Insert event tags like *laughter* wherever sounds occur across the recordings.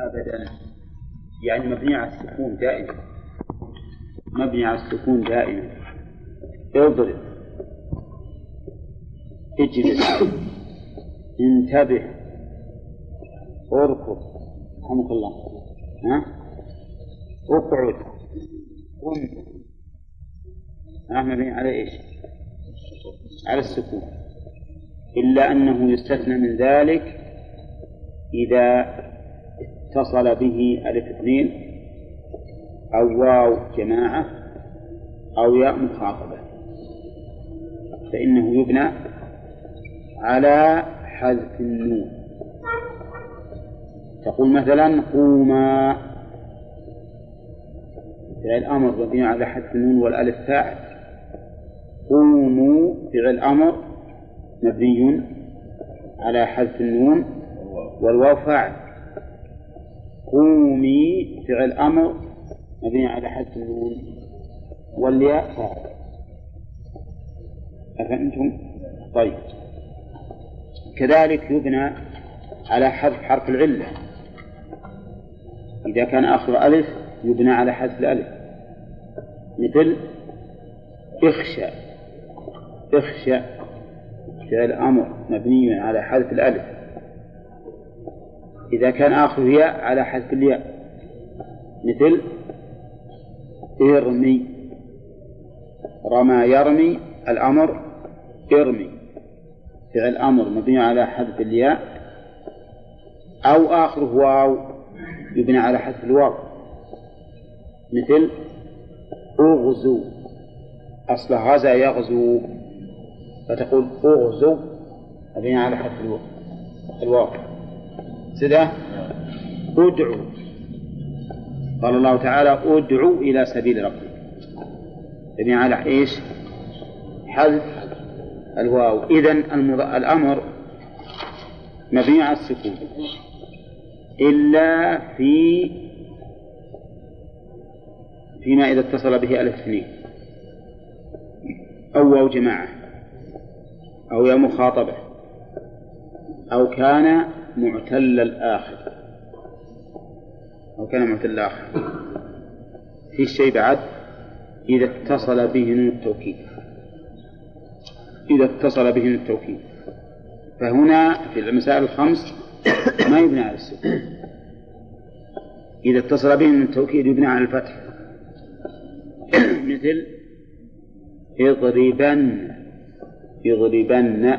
أبدا. يعني مبني على السكون دائما. مبني على السكون دائما. اضرب اجلس. انتبه. اركض. رحمك الله. ها؟ اقعد. قم. مبني على إيش؟ على السكون. إلا أنه يستثنى من ذلك إذا اتصل به ألف اثنين أو واو جماعة أو ياء مخاطبة فإنه يبنى على حذف النون. تقول مثلا قوما. فعل أمر مبني على حذف النون والألف فاعل. قوموا فعل أمر مبني على حذف النون والواو فاعل. قومي فعل أمر مبني على حذف النون والياء فاعل. أفهمتم؟ طيب. كذلك يبنى على حذف حرف العلة. إذا كان آخر ألف يبنى على حذف الألف. مثل اخشى. اخشى فعل أمر مبني على حذف الألف. إذا كان آخر ياء على حذف الياء. مثل إرمي. رمى يرمي الأمر إرمي. فعل أمر مبني على حذف الياء. أو آخره واو يبنى على حذف الواو. مثل أغزو. أصل غزا يغزو. فتقول أغزو مبني على حذف الواو. سدى ادعو. قال الله تعالى ادعو إلى سبيل ربك. مبني على إيش؟ حذف الواو. إذا الأمر مبني على السكون. إلا في فيما إذا اتصل به ألف اثنين أو واو جماعة. أو يا مخاطبة. أو كان معتل الآخر. أو كان معتل الآخر. في شيء بعد إذا اتصل به نون التوكيد. إذا اتصل به نون التوكيد. فهنا في المسائل الخمس ما يبنى على السكون إذا اتصل به نون التوكيد يبنى على الفتح. مثل اضربن اضربن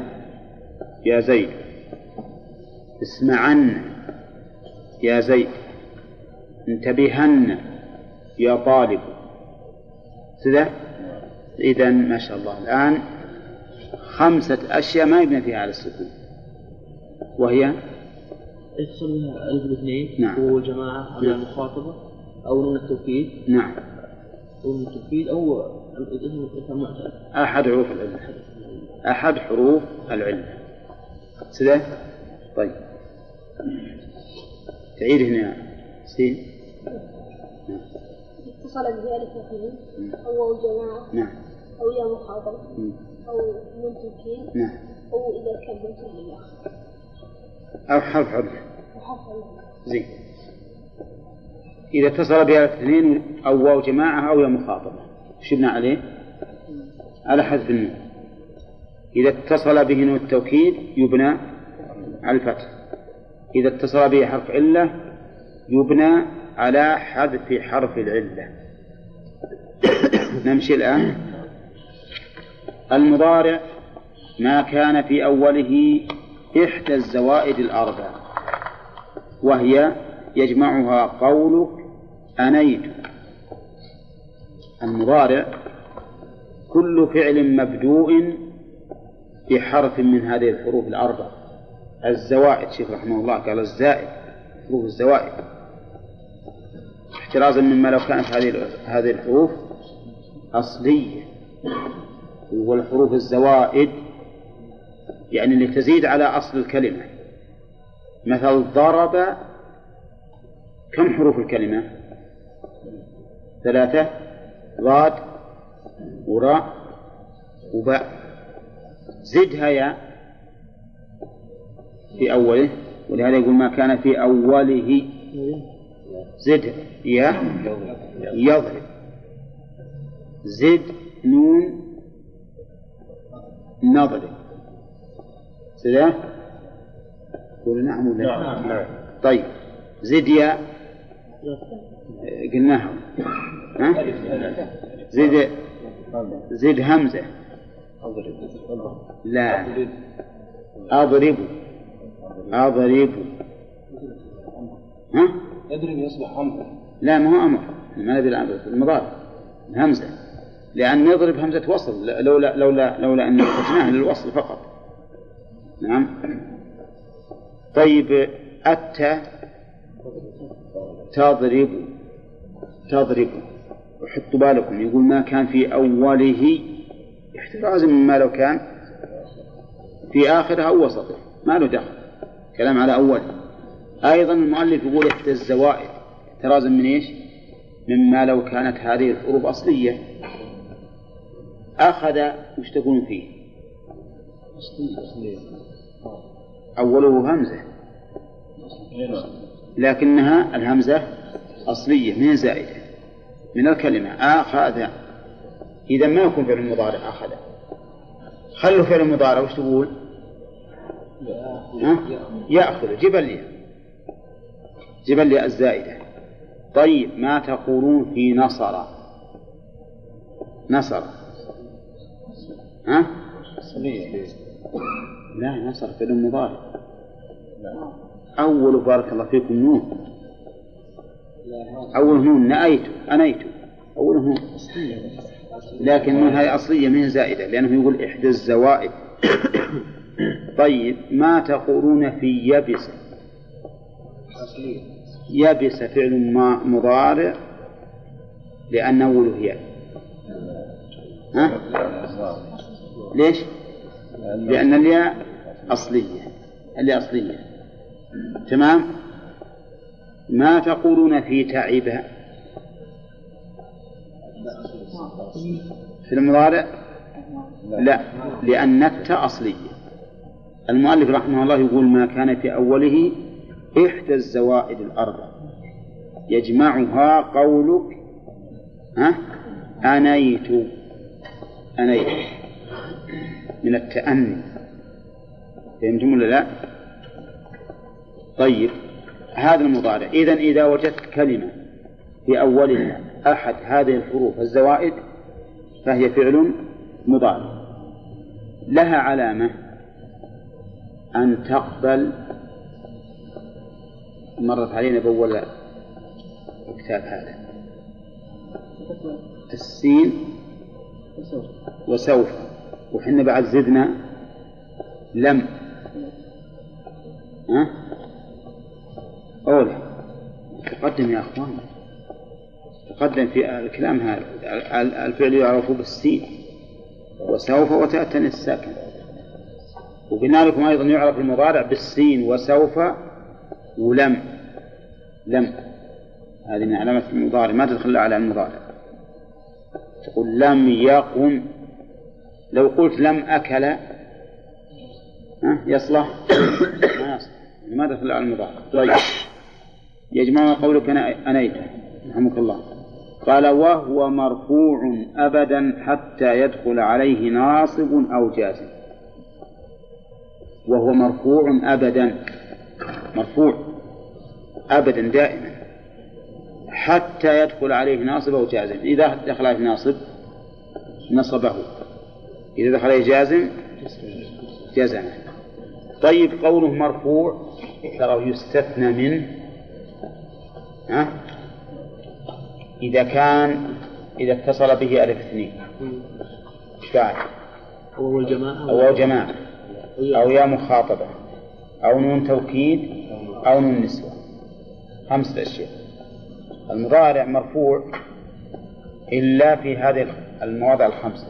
يا زيد. اسمعن يا زيد انتبهن يا طالب. كذا إذا ما شاء الله الآن خمسة أشياء ما يبنى فيها على السكون. وهي؟ يتصل بها ألف الاثنين نعم. وهو جماعة على نعم. المخاطبة أو نون التوكيد. نعم. أو نون التوكيد أو اسم أحد حروف العلة أحد حروف العلة كذا طيب. تعيد هنا. سين. اتصل به ألف اثنين أو جماعة. نعم. أو يا مخاطبة مم. أو توكيد نعم. أو إذا كان للآخر أو حرف وحرف العلة. زين. إذا اتصل بها الاثنين أو واو جماعة أو يا مخاطبة وش يبنى عليه؟ على حذف النون. إذا اتصل به نون التوكيد يبنى على الفتح. إذا اتصل به حرف علة يبنى على حذف حرف العلة. نمشي الآن. المضارع ما كان في أوله إحدى الزوائد الأربع وهي يجمعها قولك أنيت. المضارع كل فعل مبدوء بحرف من هذه الحروف الأربع. الزوائد شيخ رحمه الله قال الزائد حروف الزوائد. احترازا مما لو كانت هذه هذه الحروف أصلية. والحروف الزوائد يعني اللي تزيد على أصل الكلمة. مثل ضرب كم حروف الكلمة؟ ثلاثة ضاد وراء وباء. زدها يا في أوله ولهذا يقول ما كان في أوله زد يا يضرب. زد نون نضرب. سلام قول نعم ولا نعم طيب. زد يا؟ قلناها ها؟ زد زد همزة. لا. أضرب. أضرب ها؟ يضرب يصبح أمر لا ما هو أمر. ما الأمر المضارع همزة. لأن نضرب همزة وصل لولا لولا لولا أن فتناها للوصل فقط. نعم. طيب أتى تضرب. تضرب. وحطوا بالكم. يقول ما كان في أوله. احترازا مما لو كان في آخره أو وسطه. ما له دخل. كلام على أوله أيضا المؤلف يقول إحدى الزوائد. احترازا من إيش؟ مما لو كانت هذه الحروف أصلية. أخذ وش تكون فيه؟ أوله همزة. لكنها الهمزة أصلية من زائدة. من الكلمة أخذ. إذا ما يكون فعل المضارع أخذ. خلوا فعل المضارع وش تقول؟ يأخذ جبل يا جبل يا الزائدة. طيب ما تقولون في نصر؟ نصر. ها؟ لا نصر فعل مضارع. أول بارك الله فيكم نون. أول نون نأيت أنيت أول نون. لكن النون هذه أصلية من زائدة لأنه يقول إحدى الزوائد. طيب ما تقولون في يبس؟ يبس فعل ما- مضارع لأن أوله ياء ها؟ ليش؟ لأن الياء أصلية. الياء أصلية. تمام؟ ما تقولون في تعب في المضارع؟ لا لأن التاء أصلية. المؤلف رحمه الله يقول ما كان في أوله إحدى الزوائد الأربع. يجمعها قولك ها؟ أنيت. أنيت. من التأني. فهمتم ولا لا؟ طيب. هذا المضارع. إذا إذا وجدت كلمة في أولها أحد هذه الحروف الزوائد فهي فعل مضارع. لها علامة. أن تقبل مرت علينا بأول الكتاب هذا. السين وسوف. وحنا بعد زدنا لم. ها؟ أولى تقدم يا أخوان. تقدم في الكلام هذا. الفعل يعرف بالسين. وسوف وتأتي الساكن. وقلنا لكم أيضا يعرف المضارع بالسين وسوف ولم. لم. هذه من علامة المضارع. ما تدخل على المضارع. تقول لم يقم. لو قلت لم أكل يصلح. ما يصلح. ما دخل على المضارع. طيب. يجمع قولك أنا أنيت. رحمك الله. قال وهو مرفوع أبدا حتى يدخل عليه ناصب أو جازم. وهو مرفوع أبدا. مرفوع. أبدا دائما. حتى يدخل عليه ناصب أو جازم. إذا دخل عليه ناصب نصبه. إذا دخل عليه جازم جزمه. طيب قوله مرفوع ترى يستثنى منه ها؟ إذا كان إذا اتصل به ألف اثنين. بعد؟ هو الجماعة أو جماعة. أو يا مخاطبة أو نون توكيد أو نون نسوة. خمسة أشياء. المضارع مرفوع إلا في هذه المواضع الخمسة.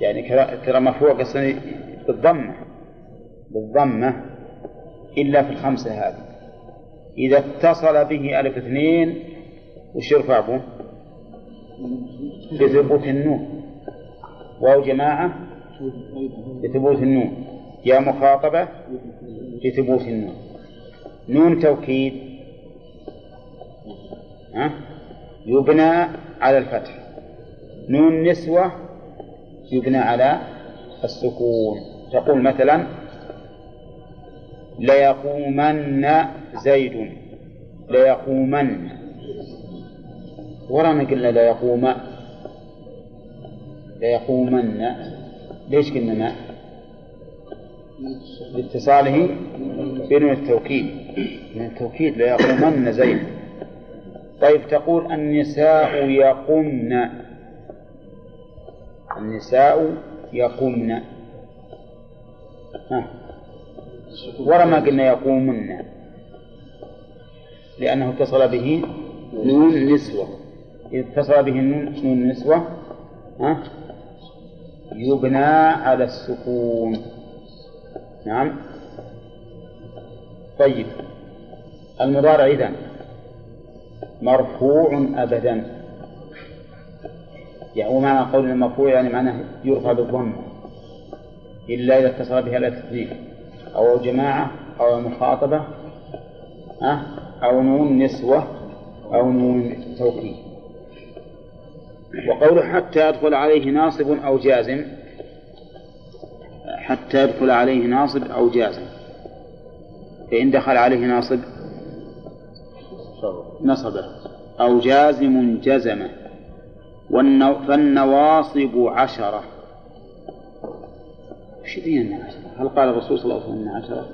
يعني ترى مرفوع قصدي بالضمة. بالضمة إلا في الخمسة هذه. إذا اتصل به ألف اثنين وش يرفع به؟ بثبوت النون. واو جماعة. بثبوت النون. ياء مخاطبة بثبوت النون. نون توكيد. ها؟ يبنى على الفتح. نون نسوة يبنى على السكون. تقول مثلا ليقومن زيد. ليقومن. ورانا قلنا ليقوم ليقومن. ليش قلنا ما؟ لاتصاله بنون التوكيد. من التوكيد ليقومن زيد طيب تقول النساء يقمن النساء يقمن ورا ما قلنا يقومن. لأنه اتصل به نون نسوة. إذا اتصل به نون نون نسوة. ها. يبنى على السكون. نعم. طيب. المضارع إذا مرفوع أبدا. يعني ومعنى قول المرفوع يعني معناه يرفع بالضم. إلا إذا اتصل بها التثنية أو جماعة أو مخاطبة أو نون نسوة أو نون توكيد. وقوله حتى يدخل عليه ناصب أو جازم. حتى يدخل عليه ناصب أو جازم. فإن دخل عليه ناصب نصبه. أو جازم جزمه فالنواصب عشرة. وش أن عشرة؟ هل قال الرسول صلى الله عليه وسلم عشرة؟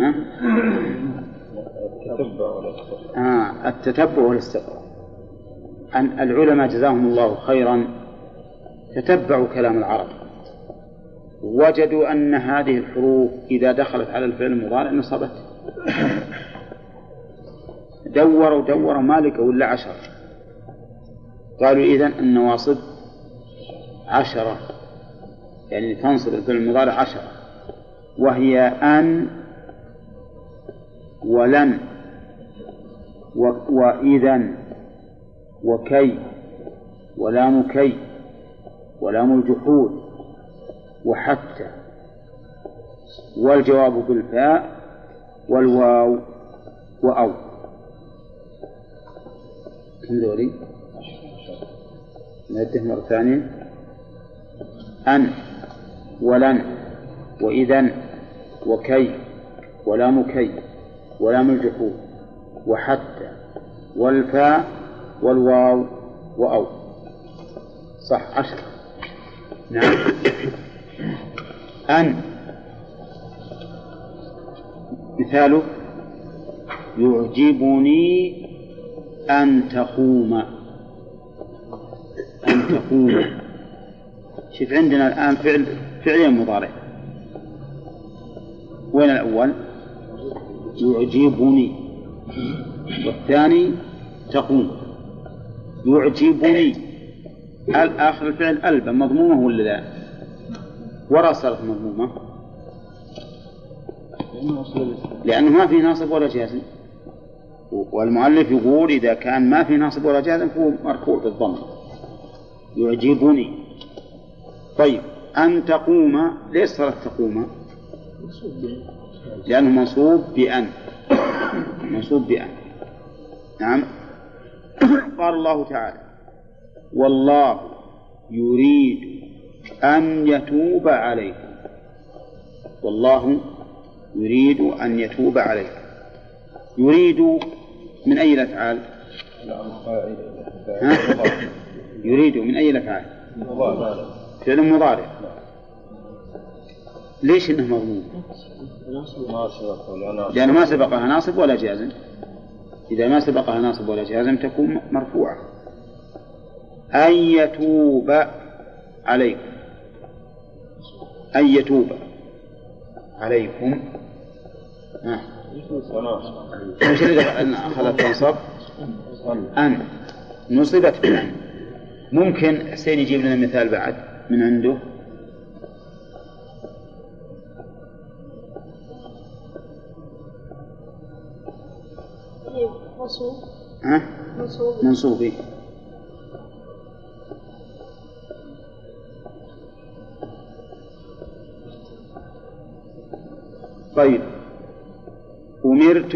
ها؟ آه التتبع والاستقراء أن العلماء جزاهم الله خيرا تتبعوا كلام العرب. وجدوا أن هذه الحروف إذا دخلت على الفعل المضارع نصبت دوروا دوروا ما لقوا إلا عشرة؟ قالوا إذن النواصب عشرة. يعني تنصب الفعل المضارع عشرة. وهي أن ولن. وإذا وكي ولام كي ولام الجحود وحتى والجواب بالفاء والواو وأو كم ذولي؟ نعده مرة ثانية أن ولن وإذا وكي ولام كي ولام الجحود وحتى والفاء والواو وأو. صح عشر. نعم. أن. مثاله يعجبني أن تقوم. أن تقوم. شوف عندنا الآن فعل فعلين مضارع. وين الأول؟ يعجبني. والثاني تقوم. يعجبني. آخر الفعل ألبا مضمومة ولا لا؟ ورا صارت مضمومة. لأنه ما في ناصب ولا جازم والمؤلف يقول إذا كان ما في ناصب ولا جازم فهو مرفوع بالضم. يعجبني. طيب أن تقوم ليش صارت تقوم؟ لأنه منصوب بأن. منصوب بأن. نعم. قال الله تعالى والله يريد أن يتوب عليكم والله يريد أن يتوب عليكم يريد من أي الأفعال؟ يريد من أي الأفعال؟ فعل مضارع ليش إنه مضمون؟ لأنه ما سبقها ناصب ولا جازم إذا ما سبقها ناصب ولا جازم تكون مرفوعة. أن يتوب عليكم. أن يتوب عليكم. ها. اللي أخذت تنصب؟ أن. نصبت ممكن حسين يجيب لنا مثال بعد من عنده؟ منصوب؟ ها؟ منصوب. منصوب إيه. طيب. أمرت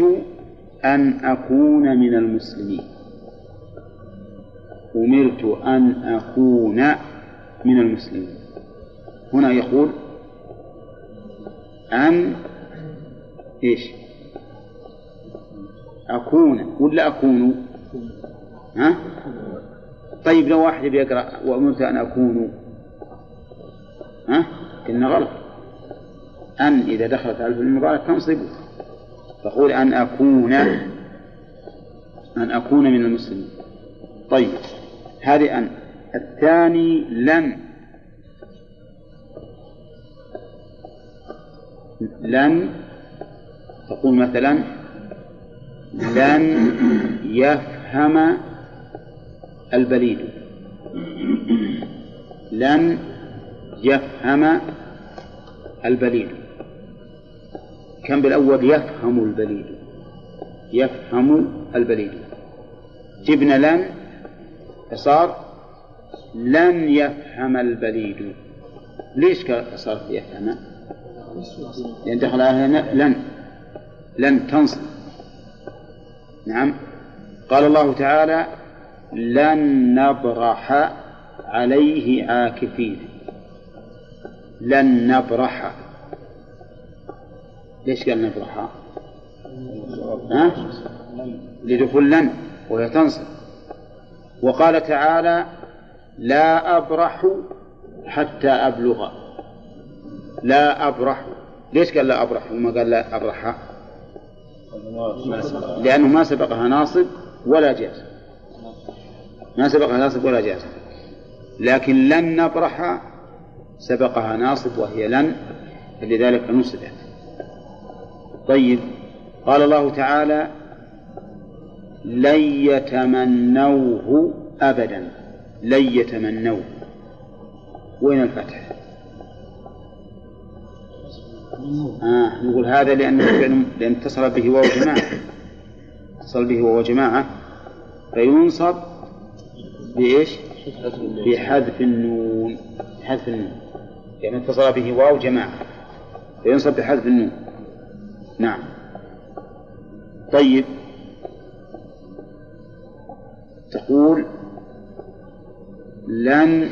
أن أكون من المسلمين. أمرت أن أكون من المسلمين. هنا يقول أن إيش؟ أكون ولا أكون؟ ها؟ طيب لو واحد بيقرأ وأمرت أن أكون ها؟ قلنا غلط. أن إذا دخلت على المضارع تنصب تقول أن أكون أن أكون من المسلمين. طيب هذه أن. الثاني لن. لن تقول مثلا لن يفهم البليد. لن يفهم البليد. كان بالأول يفهم البليد؟ يفهم البليد. جبنا لن فصار لن يفهم البليد. ليش صار يفهم؟ لأن دخل لن. لن تنصب. نعم. قال الله تعالى لن نبرح عليه عاكفين. لن نبرح. ليش قال نبرح؟ ها؟ لدخول لن وهي تنصب. وقال تعالى لا أبرح حتى أبلغ. لا أبرح. ليش قال لا أبرح؟ وما قال لا أبرح. لأنه ما سبقها ناصب ولا جاز. ما سبقها ناصب ولا جاز. لكن لن نبرح سبقها ناصب وهي لن فلذلك نصبت طيب قال الله تعالى لن يتمنوه أبدا. لن يتمنوه. وين الفتح؟ آه نقول هذا لأنه لأن اتصل به واو جماعة. اتصل به واو جماعة. فينصب بإيش؟ بحذف النون. حذف النون. يعني اتصل به واو جماعة. فينصب بحذف النون. نعم. طيب. تقول لن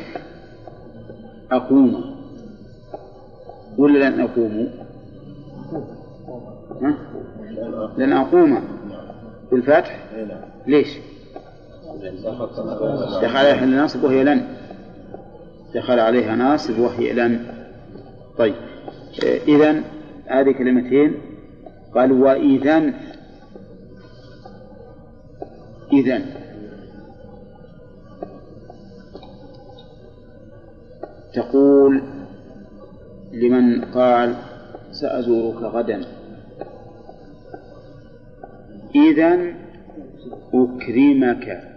أقوم. ولا لن أقوم؟ لن أقوم بالفتح. ليش؟ دخل عليها ناصب وهي لن دخل عليها ناصب وهي لن طيب. إذا هذه كلمتين. قال وإذا إذا تقول لمن قال سأزورك غدا. إذا أكرمك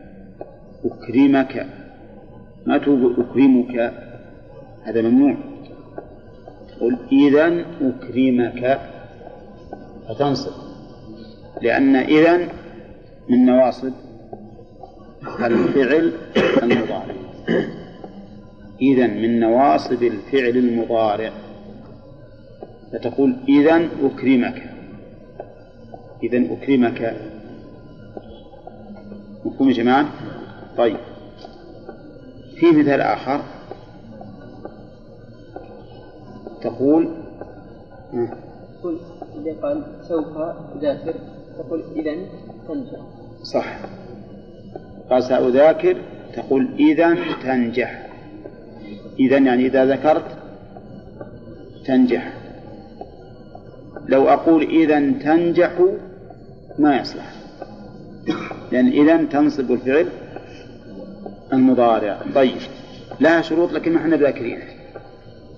أكرمك. ما تقول أكرمك؟ هذا ممنوع. قل إذا أكرمك. فتنصب. لأن إذا من نواصب الفعل المضارع. إذا من نواصب الفعل المضارع. فتقول إذا أكرمك. إذا أكرمك. مفهوم يا جماعة؟ طيب. في مثال آخر. تقول تقول إذا قال سوف أذاكر تقول إذا تنجح. صح. قال سأذاكر تقول إذا تنجح. إذا يعني إذا ذكرت تنجح. لو أقول إذا تنجح ما يصلح. لأن إذا تنصب الفعل المضارع. طيب. لها شروط لكن ما إحنا ذاكرين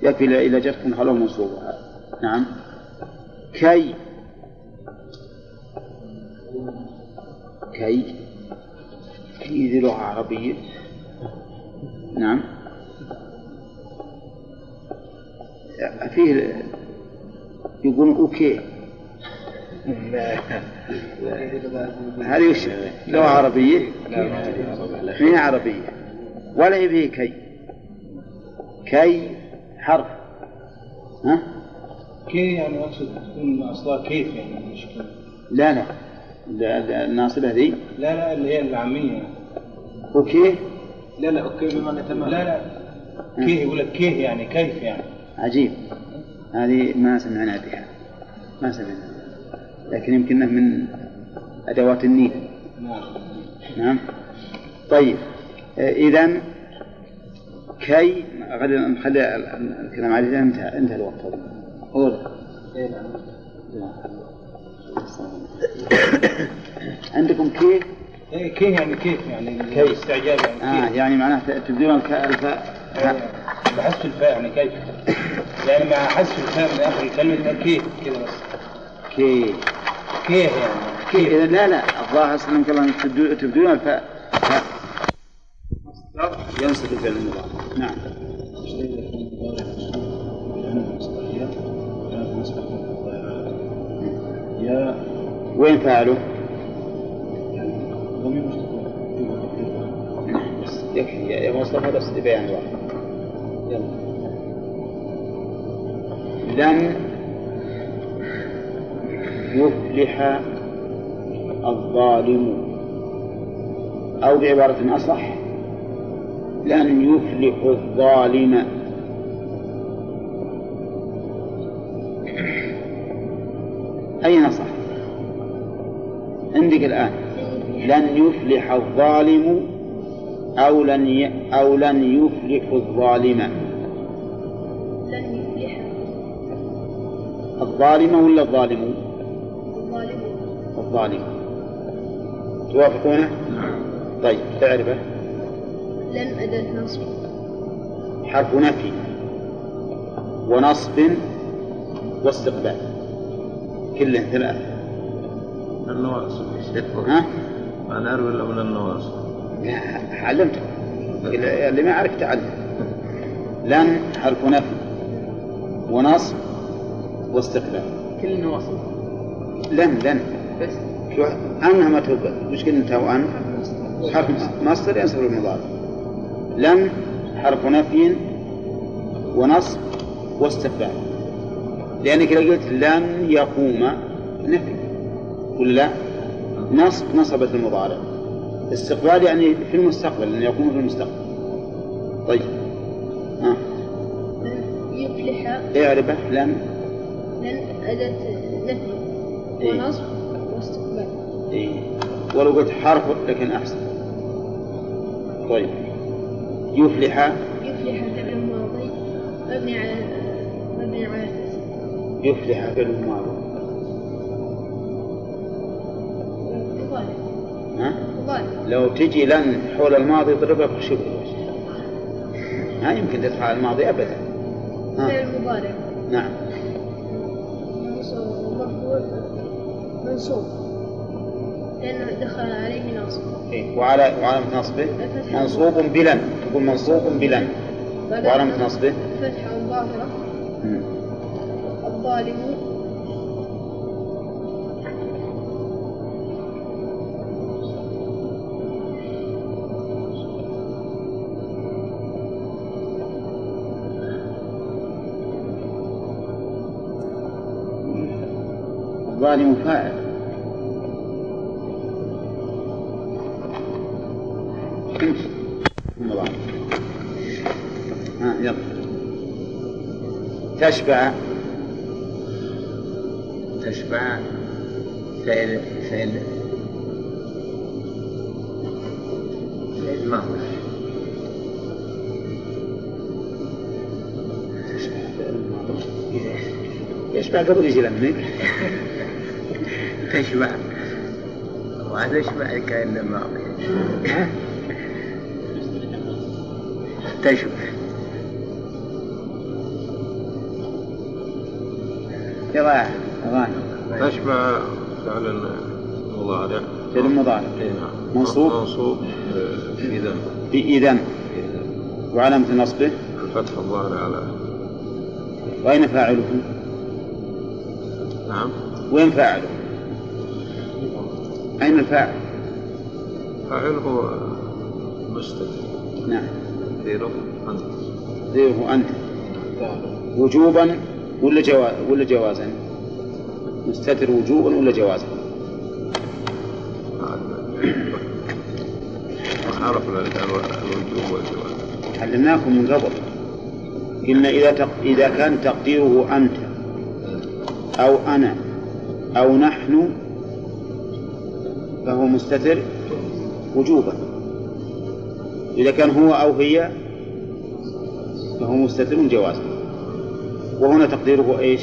يكفي إذا جت خلوه منصوبها نعم. كي. كي. كي ذي لغة عربية. نعم. فيه يقولون okay. هذه وش؟ لغة عربية؟ ما هي عربية؟ ولا هي فيه كي. كي حرف. ها؟ كي يعني أقصد تكون اصلها كيف يعني مش لا لا. لا- لا، الناصبة ذي لا لا اللي هي العامية. okay لا لا okay بمعنى تمام. لا لا. كيه يقول لك كيه يعني كيف يعني. عجيب. هذه ما سمعنا بها. ما سمعنا. لكن يمكنها من أدوات النيل نعم. طيب. إذا كي غدا نخلي ال- ال- الكلام عليه. انتهى انتهى الوقت. قول. عندكم كي؟ إيه كيه يعني كيف يعني؟ كيف. استعجاب يعني آه كيف؟ يعني معناه تبدون الفاء. إيه، بحذف الفاء يعني كيف؟ يعني مع حذف الفاء من اخر الكلمة كيف كده بس. كي. كيه يعني كي إذا لا لا. الظاهر سلمك الله تبدون الفاء فاء. مصدر ينصب الفعل المضارع. نعم. يا وين بس يكفي يا مصطفى بس بيان واحد. يلا. لن يفلح الظالم. أو بعبارة أصح لن يفلح الظالم. أين أصح؟ عندك الآن. لن يفلح الظالم أو لن ي... أو لن يفلح الظالم. لن يفلح. الظالم ولا الظالم؟ الظالم؟ الظالم. توافقونه؟ طيب تعرفه؟ لن أداة نصب. حرف نفي. ونصب واستقبال. كله ثلاثة. النواصب. ها؟ أنا أروي الأول النواصب. علمته. اللي اللي ما عرف تعلم لن حرف نفي. ونصب واستقبال. كل النواصب. لن لن. أنها توقف مش قلنا أنت وأن حرف مصدر ينصب المضارع. لن حرف نفي ونصب واستقبال لأنك لو قلت لن يقوم نفي. ولا لا؟ نصب نصبت المضارع. استقبال يعني في المستقبل لأن يقوم في المستقبل. طيب. ها. لن يفلح اعرفه لن لن أداة نفي. إيه. ونصب. إيه. ولو قلت حرف لكن أحسن. طيب. يفلح. يفلح فعل ماضي مبني على مبني على. يفلح فعل ماضي ها؟ لو تجي لن حول الماضي ضربها في شبه الوجه ما يمكن تدخل على الماضي أبدا. ها؟ فعل مضارع نعم. منصوب. لأنه دخل عليه ناصب. وعلى وعلامة نصبه؟ منصوب بلن تقول منصوب بلن وعلامة نصبه؟ فتحة ظاهرة. الظالم. الظالم فاعل. تشبع تشبع فعل فعل فعل ماضي يشبع قبل يجي لمك *laughs* تشبع. وتشبع كأن ماضي تشبع. يلا أغاني تشبع فعلا مضارع فعل مضارع. اي نعم. منصوب؟ منصوب آه، إذا بإذن وعلامة نصبه الفتح الظاهر على وأين فاعله؟ نعم. وين فاعله؟ أين الفاعل؟ فاعله مستتر نعم. تقديره أنت. ذيه أنت. وجوبا؟ ولا جواز ولا جوازا يعني؟ مستتر وجوبا ولا جوازا عرفنا الوجوب والجواز علمناكم من قبل. قلنا إذا تق... إذا كان تقديره أنت أو أنا أو نحن فهو مستتر وجوبا. إذا كان هو أو هي فهو مستتر جوازا وهنا تقديره إيش؟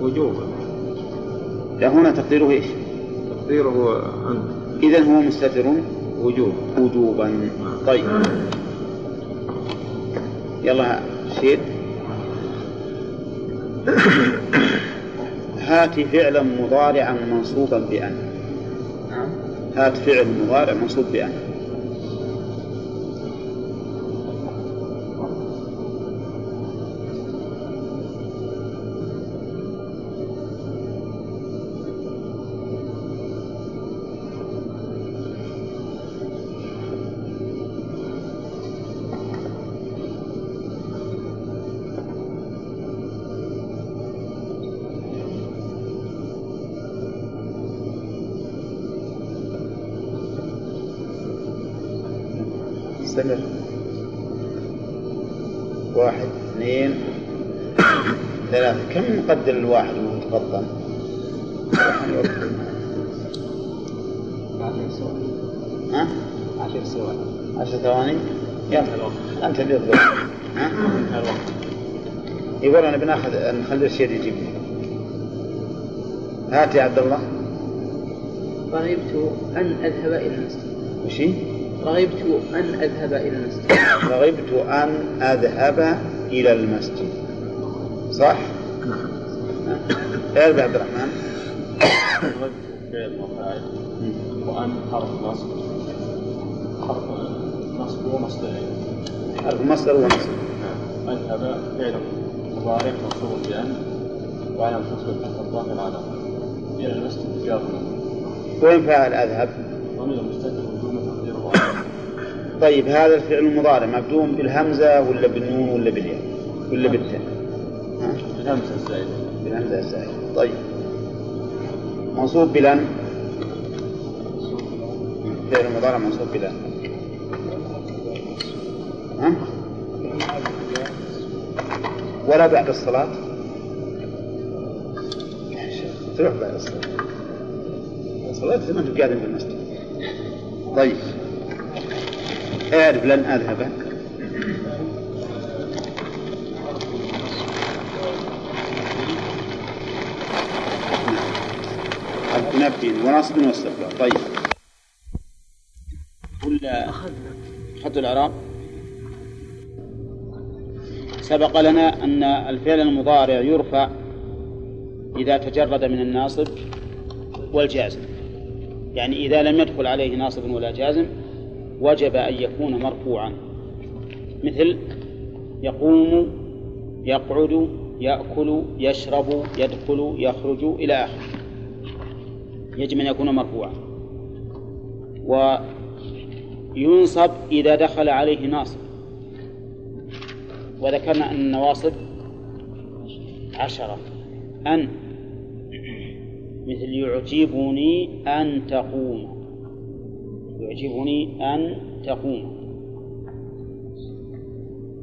وجوبا لا هنا تقديره إيش؟ تقديره أنت. إذا هو مستتر. وجوب. وجوبا. طيب. يلا شيد. *coughs* هات فعلا مضارعا منصوبا بأن. هات فعل مضارع منصوب بأن. كم نقدر الواحد وهو متقطن؟ ها؟ عشر ثواني عشر ثواني؟ يلا أنت اللي تضرب ها؟ الوقت يقول أنا بناخذ نخلي الشيء يجيب هات يا عبد الله رغبت أن أذهب إلى المسجد وشي؟ رغبت أن أذهب إلى المسجد رغبت أن أذهب إلى المسجد صح؟ يا عبد الرحمن وأن حرف نصب حرف نصب ومصدرين حرف مصدر ونصب أذهب فعل مضارع منصوب بأن وعلى تصل تحت الظاهر العلامة إلى المسجد جار وين فاعل أذهب؟ ضمير مستتر وجوب تقديره. طيب هذا الفعل المضارع مبدوم بالهمزة ولا بالنون ولا بالياء ولا بالتاء؟ ها؟ الهمزة الزائدة بالهمزة الزائدة طيب. منصوب بلن. فعل المضارع منصوب بلن. ها؟ ولا بعد الصلاة. تروح بعد الصلاة. الصلاة زي ما أنتم قاعدين في المسجد. طيب. اعرف لن اذهب نفي ونصب واستقبال طيب. ولا خط الإعراب سبق لنا أن الفعل المضارع يرفع إذا تجرد من الناصب والجازم. يعني إذا لم يدخل عليه ناصب ولا جازم وجب أن يكون مرفوعا. مثل يقوم يقعد يأكل يشرب يدخل يخرج إلى آخره. يجب أن يكون مرفوعا. وينصب إذا دخل عليه ناصب. وذكرنا أن النواصب عشرة. أن مثل يعجبني أن تقوم. يعجبني أن تقوم.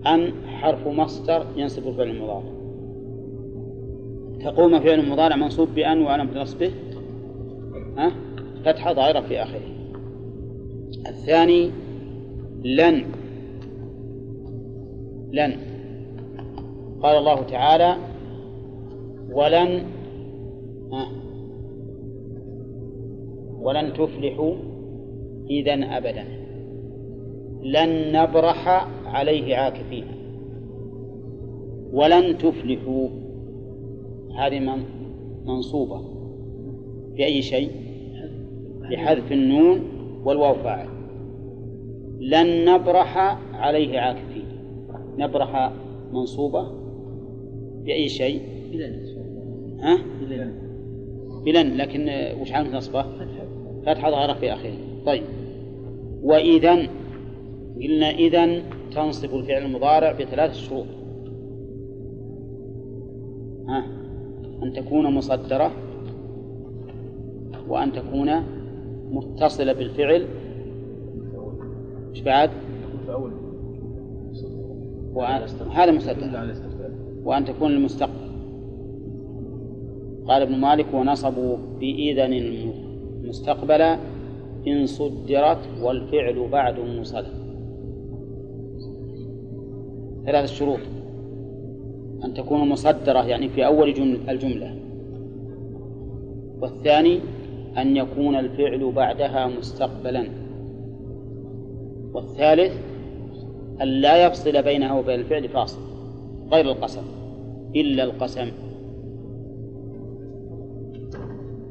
أن حرف مصدر ينصب الفعل المضارع تقوم فعل مضارع منصوب بأن وعلامة نصبه ها؟ فتحة ظاهرة في آخره. الثاني لن. لن. قال الله تعالى ولن ها؟ ولن تفلحوا إذا أبدا. لن نبرح عليه عاكفين. ولن تفلحوا. هذه من- منصوبة. بأي شيء؟ بحذف النون والواو فاعل. لن نبرح عليه عاكفين. نبرح منصوبة بأي شيء؟ ها؟ بلن. لكن آه، وش علامة نصبة؟ فتحة. ظاهرة في آخره طيب. وإذا قلنا إذا تنصب الفعل المضارع بثلاث شروط. ها؟ أن تكون مصدرة وأن تكون متصلة بالفعل. إيش بعد؟ هذا الاستقبال وأن تكون المستقبل قال ابن مالك ونصبوا بإذن مستقبلا إن صدرت والفعل بعد مصدر ثلاث شروط. أن تكون مصدرة يعني في أول جمل- الجملة. والثاني أن يكون الفعل بعدها مستقبلا. والثالث أن لا يفصل بينها وبين الفعل فاصل غير القسم إلا القسم.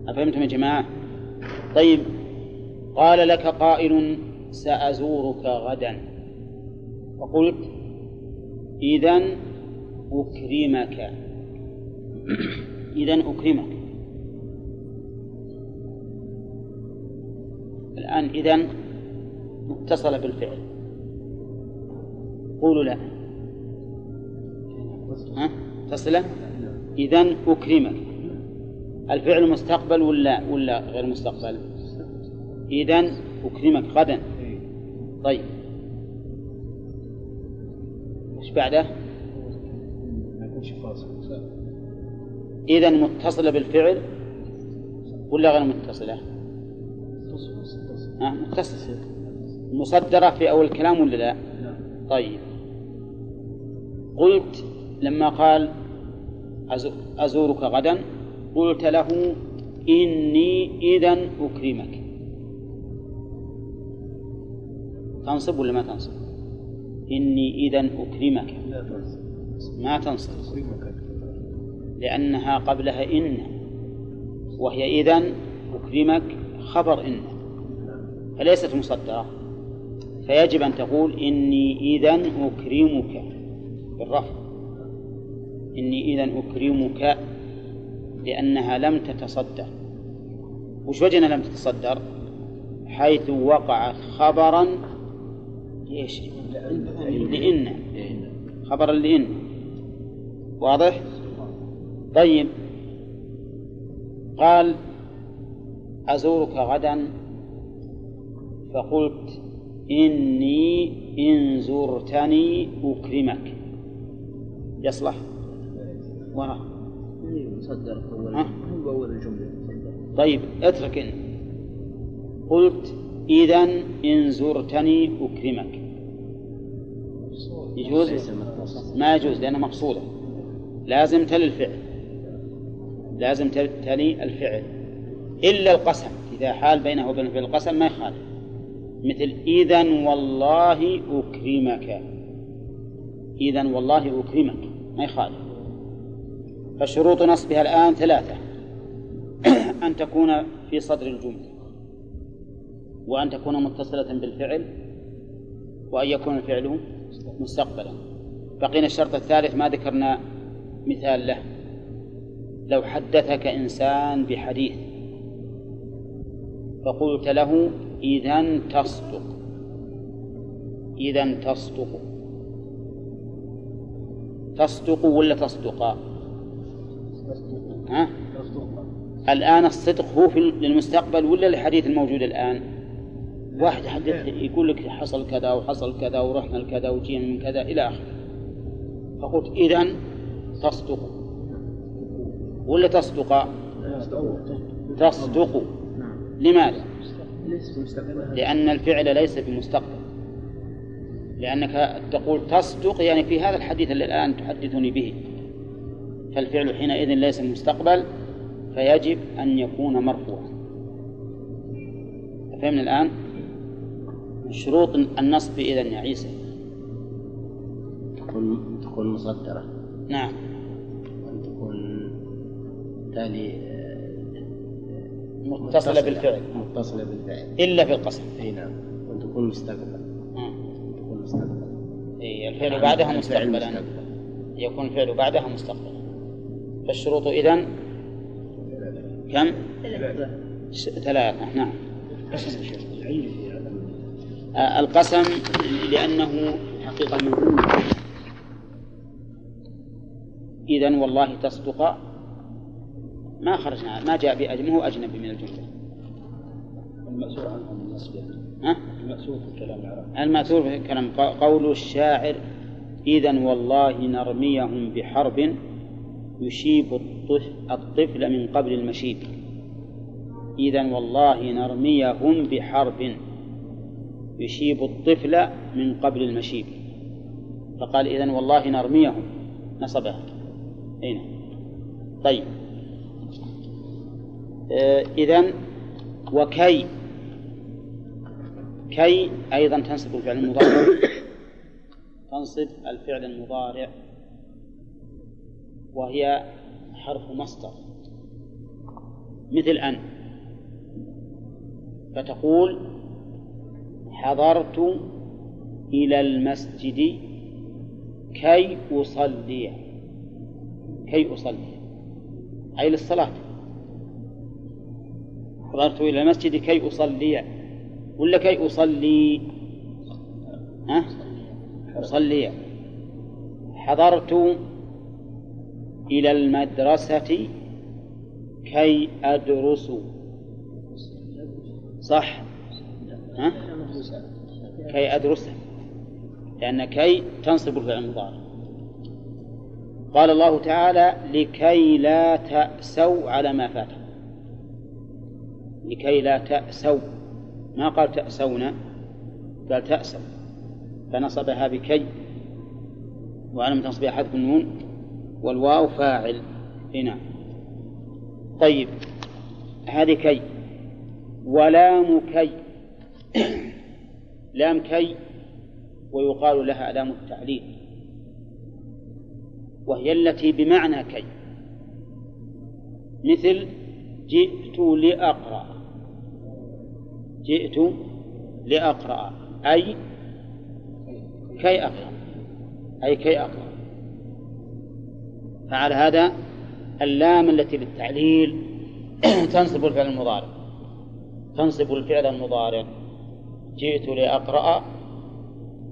أفهمتم يا جماعة؟ طيب قال لك قائل سأزورك غدا. فقلت إذا أكرمك. إذا أكرمك. الآن إذا متصلة بالفعل. قولوا لا. ها؟ إذا أكرمك. الفعل مستقبل ولا ولا غير مستقبل؟ إذا أكرمك غدا. طيب. إيش بعده؟ إذا متصلة بالفعل ولا غير متصلة؟ ها متصلة مصدرة في أول الكلام ولا لا؟ طيب. قلت لما قال أزو- أزورك غدا قلت له إني إذا أكرمك. تنصب ولا ما تنصب؟ إني إذا أكرمك. ما تنصب. لأنها قبلها إن وهي إذا أكرمك. خبر إن فليست مصدرة فيجب أن تقول إني إذا أكرمك بالرفع إني إذا أكرمك لأنها لم تتصدر. وش وجه أنها لم تتصدر؟ حيث وقعت خبرا لإيش؟ لإن. خبرا لإن. واضح؟ طيب. قال أزورك غدا؟ فقلت إني إن زرتني أكرمك. يصلح. ورا مصدر أول؟ هو أول الجملة. طيب اترك إن. قلت إذا إن زرتني أكرمك. يجوز؟ ما يجوز لأنها مقصودة. لازم تلي الفعل. لازم تل- تلي الفعل. إلا القسم. إذا حال بينه وبين القسم ما يخالف. مثل إذا والله أكرمك. إذا والله أكرمك. ما يخالف. فشروط نصبها الآن ثلاثة. *clears throat* أن تكون في صدر الجملة. وأن تكون متصلة بالفعل. وأن يكون الفعل مستقبلا. بقينا الشرط الثالث ما ذكرنا مثال له. لو حدثك إنسان بحديث. فقلت له إذا تصدق. إذا تصدق. تصدق ولا تصدقا ها؟ الآن الصدق هو في للمستقبل ولا الحديث الموجود الآن؟ واحد حدث يقول لك حصل كذا وحصل كذا ورحنا لكذا وجينا من كذا إلى آخره. فقلت إذا تصدق. ولا تصدق. تصدق. لماذا؟ ليس مستقبل لأن الفعل ليس بمستقبل. لأنك تقول تصدق يعني في هذا الحديث الذي الآن تحدثني به. فالفعل حينئذ ليس مستقبل فيجب أن يكون مرفوعا. فهمنا الآن؟ من شروط النصب إذا يا عيسى. تكون تكون مصدرة. نعم. وأن تكون تالي متصلة بالفعل. متصلة بالفعل. إلا في القسم. أي نعم. وأن تكون مستقبل آه. أن تكون مستقبل إيه، الفعل بعدها الفعل مستقبلا. مستقبل. يكون الفعل بعدها مستقبلا. فالشروط إذن كم؟ ثلاثة. نعم. آه، القسم لأنه حقيقة من إذا والله تصدق ما خرجنا ما جاء بأجنبي هو أجنبي من الجملة المأسور عنهم النصب. ها؟ المأسور في الكلام العربي. المأثور في الكلام قول الشاعر إذا والله نرميهم بحرب يشيب الطف- الطفل من قبل المشيب. إذا والله نرميهم بحرب يشيب الطفل من قبل المشيب. فقال إذا والله نرميهم. نصبها. أين طيب. آه إذا وكي كي أيضا تنصب الفعل المضارع. *coughs* تنصب الفعل المضارع وهي حرف مصدر. مثل أن فتقول حضرت إلى المسجد كي أصلي. كي أصلي. أي للصلاة. حضرت إلى المسجد كي أصلي. ولا كي أصلي؟ ها؟ أصلي. حضرت إلى المدرسة كي أدرس. صح؟ ها؟ كي أدرس. لأن كي تنصب الفعل المضارع قال الله تعالى لكي لا تأسوا على ما فاتكم. لكي لا تأسوا. ما قال تأسون؟ قال تأسوا. فنصبها بكي. وعلامة نصبها حذف النون. والواو فاعل. هنا طيب. هذه كي. ولام كي. *coughs* لام كي. ويقال لها لام التعليل. وهي التي بمعنى كي. مثل جئت لأقرأ. جئت لأقرأ. أي كي أقرأ. أي كي أقرأ. فعلى هذا اللام التي للتعليل *clears throat* تنصب الفعل المضارع. تنصب الفعل المضارع. جئت لأقرأ.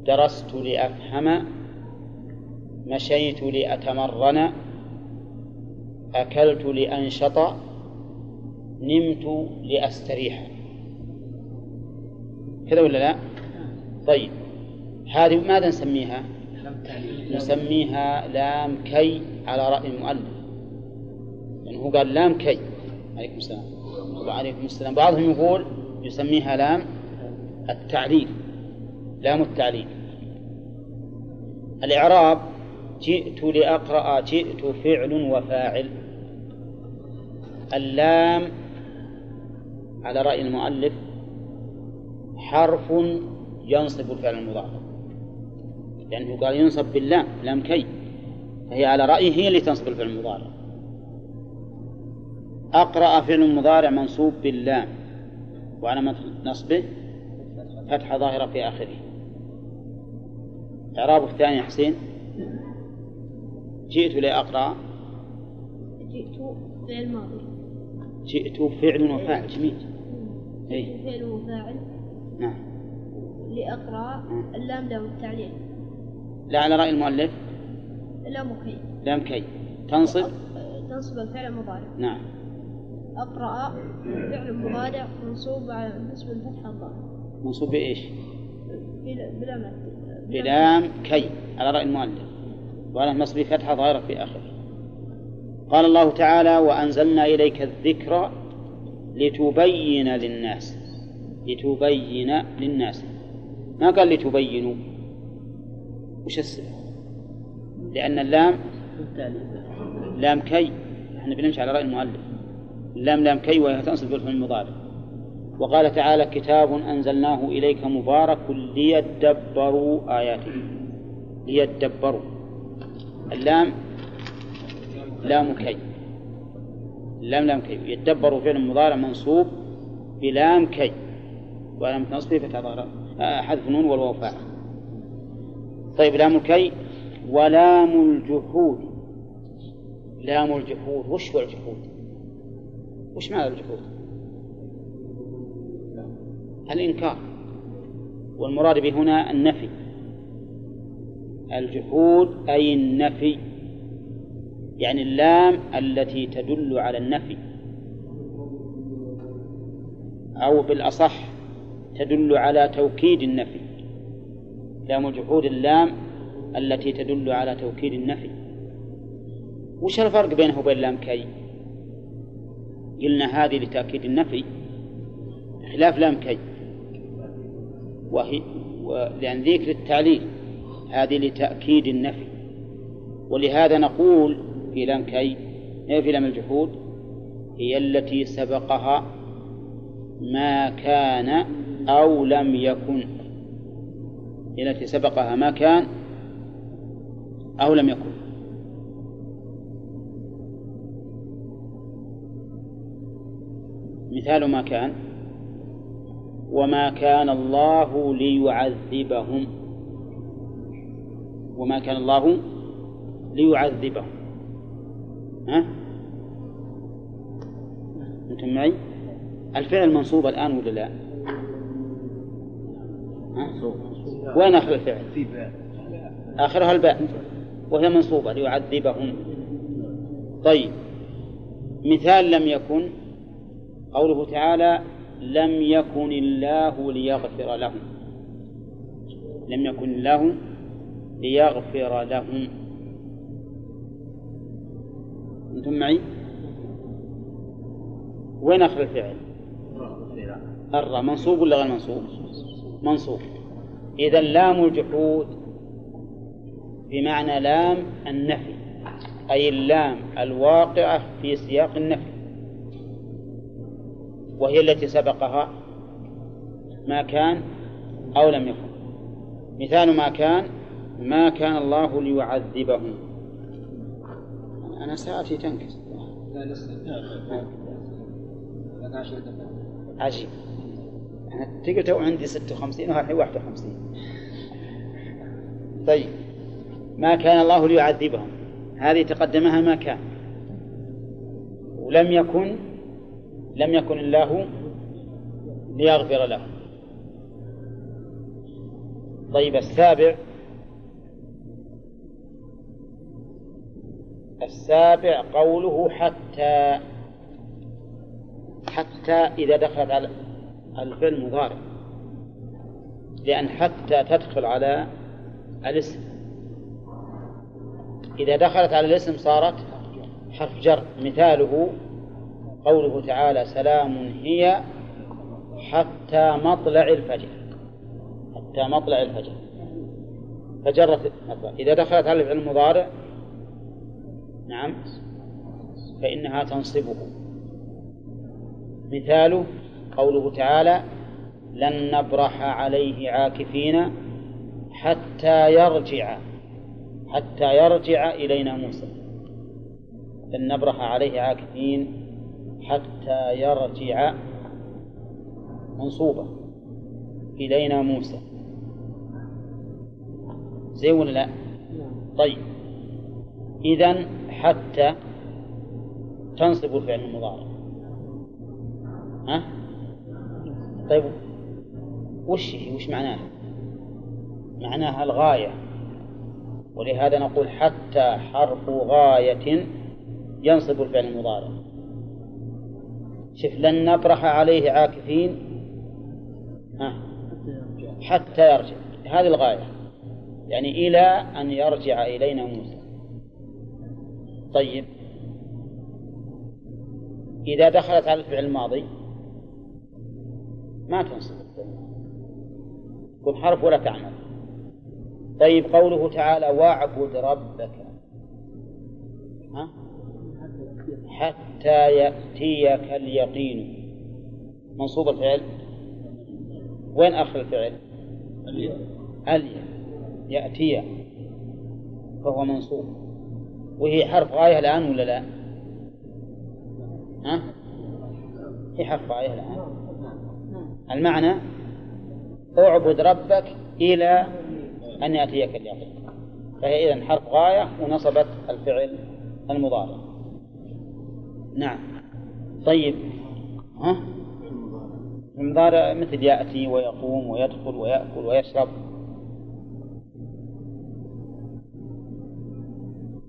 درست لأفهم. مشيت لأتمرن. أكلت لأنشط. نمت لأستريح. كذا ولا لا؟ طيب. هذه ماذا نسميها؟ نسميها لام كي على رأي المؤلف. يعني قال لام كي. عليكم السلام. وعليكم السلام. بعضهم يقول يسميها لام التعليل. لام التعليل. الإعراب جئت لأقرأ جئت فعل وفاعل. اللام على رأي المؤلف حرف ينصب الفعل المضارع لأنه قال ينصب باللام لام كي. فهي على رأيه هي اللي تنصب الفعل المضارع. أقرأ فعل مضارع منصوب باللام. وعلامة نصبه فتحة ظاهرة في آخره. إعرابه الثاني يا حسين. جئت لأقرأ. جئت فعل ماضي. جئت فعل وفاعل جميل. فعل وفاعل. نعم. لأقرأ اللام لام التعليل لا على رأي المؤلف. لام كي. لام كي. تنصب؟ تنصب الفعل المضارع. نعم. أقرأ فعل مضارع منصوب على نصب الفتحة الظاهرة منصوب بإيش؟ بلا بلا بلام كي. على رأي المؤلف. وعلى نصب فتحة ظاهرة في آخره. قال الله تعالى وأنزلنا إليك الذكر لتبين للناس. لتبين للناس. ما قال لتبينوا؟ وش السبب؟ لأن اللام لام كي. إحنا بنمشي على رأي المؤلف. اللام لام كي وهي تنصب بالفعل المضارع وقال تعالى كتاب أنزلناه إليك مبارك ليدبروا آياته. ليدبروا. اللام لام كي. اللام لام كي. يدبروا فعل مضارع منصوب بلام كي. ولام نصبه فتح حذف نون والواو فاعل. طيب لام الكي ولام الجحود. لام الجحود وش هو الجحود؟ وش معنى الجحود؟ الإنكار. والمراد به هنا النفي. الجحود أي النفي. يعني اللام التي تدل على النفي. أو بالأصح تدل على توكيد النفي. لام الجحود اللام التي تدل على توكيد النفي. وش الفرق بينه وبين لام كي؟ قلنا هذه لتأكيد النفي خلاف لام كي. وهي لأن ذيك للتعليل هذه لتأكيد النفي. ولهذا نقول في لام كي في لام الجحود؟ هي التي سبقها ما كان أو لم يكن. التي سبقها ما كان أو لم يكن. مثال ما كان. وما كان الله ليعذبهم. وما كان الله ليعذبهم. ها؟ أنتم معي؟ الفعل منصوب الآن ولا لا؟ وين آخر الفعل؟ آخرها الباء. وهي منصوبة ليعذبهم. طيب. مثال لم يكن قوله تعالى لم يكن الله ليغفر لهم. لم يكن الله ليغفر لهم. أنتم معي؟ وين آخر الفعل؟ الراء. منصوب ولا غير منصوب؟ منصوب. إذا لام الجحود بمعنى لام النفي أي اللام الواقعة في سياق النفي وهي التي سبقها ما كان أو لم يكن مثال ما كان ما كان الله ليعذبهم أنا ساعتي تنكس عجيب أنا تقول تو عندي 56 وهالحين 51 طيب. ما كان الله ليعذبهم. هذه تقدمها ما كان. ولم يكن لم يكن الله ليغفر لهم طيب السابع. السابع قوله حتى حتى إذا دخلت على الفعل المضارع لأن حتى تدخل على الاسم. إذا دخلت على الاسم صارت حرف جر. مثاله قوله تعالى سلام هي حتى مطلع الفجر. حتى مطلع الفجر. فجرت إذا دخلت على الفعل المضارع نعم فإنها تنصبه. مثاله قوله تعالى لن نبرح عليه عاكفين حتى يرجع حتى يرجع إلينا موسى لن نبرح عليه عاكفين حتى يرجع منصوبة إلينا موسى زي ولا لا؟ طيب إذا حتى تنصب الفعل المضارع ها؟ طيب وش هي؟ وش معناها؟ معناها الغاية. ولهذا نقول حتى حرف غاية ينصب الفعل المضارع. شوف لن نبرح عليه عاكفين. ها؟ حتى يرجع. هذه الغاية. يعني إلى أن يرجع إلينا موسى. طيب. إذا دخلت على الفعل الماضي ما تنصب تكون حرف ولا تعمل. طيب قوله تعالى واعبد ربك. ها؟ حتى يأتيك اليقين. منصوب الفعل؟ وين آخر الفعل؟ اليا يأتي فهو منصوب. وهي حرف غاية الآن ولا لا؟ ها؟ هي حرف غاية الآن. المعنى اعبد ربك إلى أن يأتيك اليقين. فهي إذن حرف غاية ونصبت الفعل المضارع. نعم. طيب. ها؟ المضارع مثل يأتي ويقوم ويدخل ويأكل ويشرب.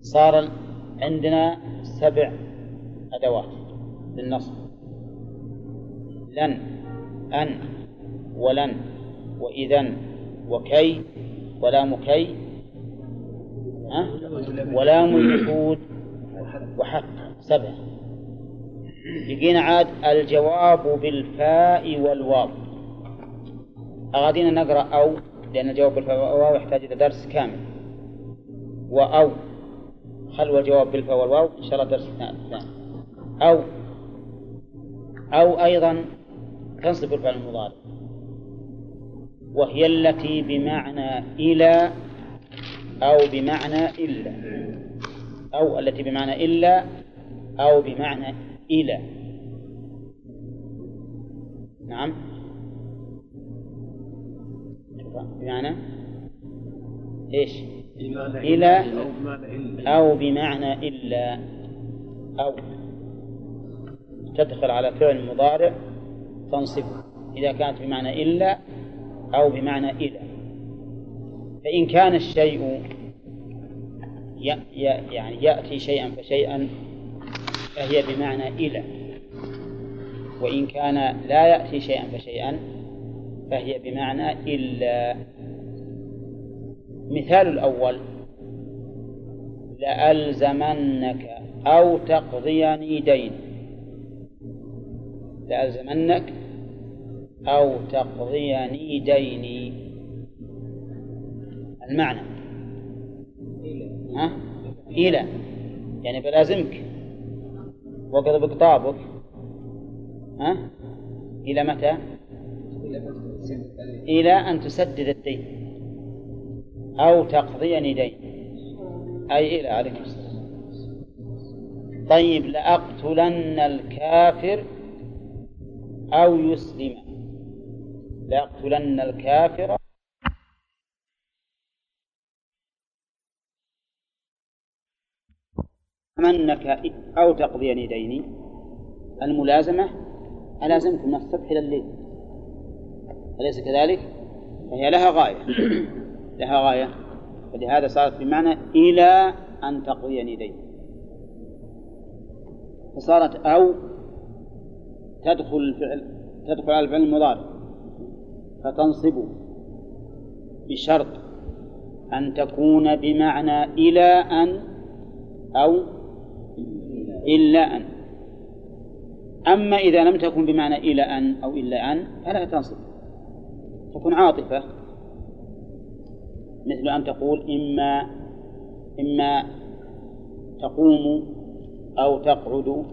صار عندنا سبع أدوات للنصب. لن أن ولن وإذا وكي ولام كي ها؟ ولام الجحود وحتى سبع. بقينا عاد الجواب بالفاء والواو. أغادينا نقرأ أو لأن الجواب بالفاء والواو يحتاج إلى درس كامل. وأو خلو الجواب بالفاء والواو إن شاء الله درس ثاني. أو. أو أيضا تنصب الفعل المضارع. وهي التي بمعنى إلى أو بمعنى إلا. أو التي بمعنى إلا أو بمعنى إلى. نعم. بمعنى إيش؟ إلى أو بمعنى إلا. أو تدخل على فعل مضارع. تنصبه إذا كانت بمعنى إلا أو بمعنى إلى فإن كان الشيء يعني يأتي شيئا فشيئا فهي بمعنى إلى وإن كان لا يأتي شيئا فشيئا فهي بمعنى إلا. مثال الأول لألزمنك أو تقضيني دين. لألزمنك أو تقضيني ديني. المعنى. ها؟ إلى. يعني بلازمك. وقد بقطابك ها؟ إلى متى؟ إلى أن تسدد الدين. أو تقضيني دين. أي إلى عليكم السلام. طيب لأقتلن الكافر أو يسلم ليقتلن الكافر. منك أو تقضي ديني الملازمة ألازمكم من الصبح إلى الليل. أليس كذلك؟ فهي لها غاية. *clears throat* لها غاية. ولهذا صارت بمعنى إلى أن تقضيني دين فصارت أو تدخل الفعل تدخل على الفعل المضارع. فتنصب. بشرط أن تكون بمعنى إلى أن أو إلا أن. أما إذا لم تكن بمعنى إلى أن أو إلا أن فلا تنصب. تكون عاطفة. مثل أن تقول إما إما تقوم أو تقعد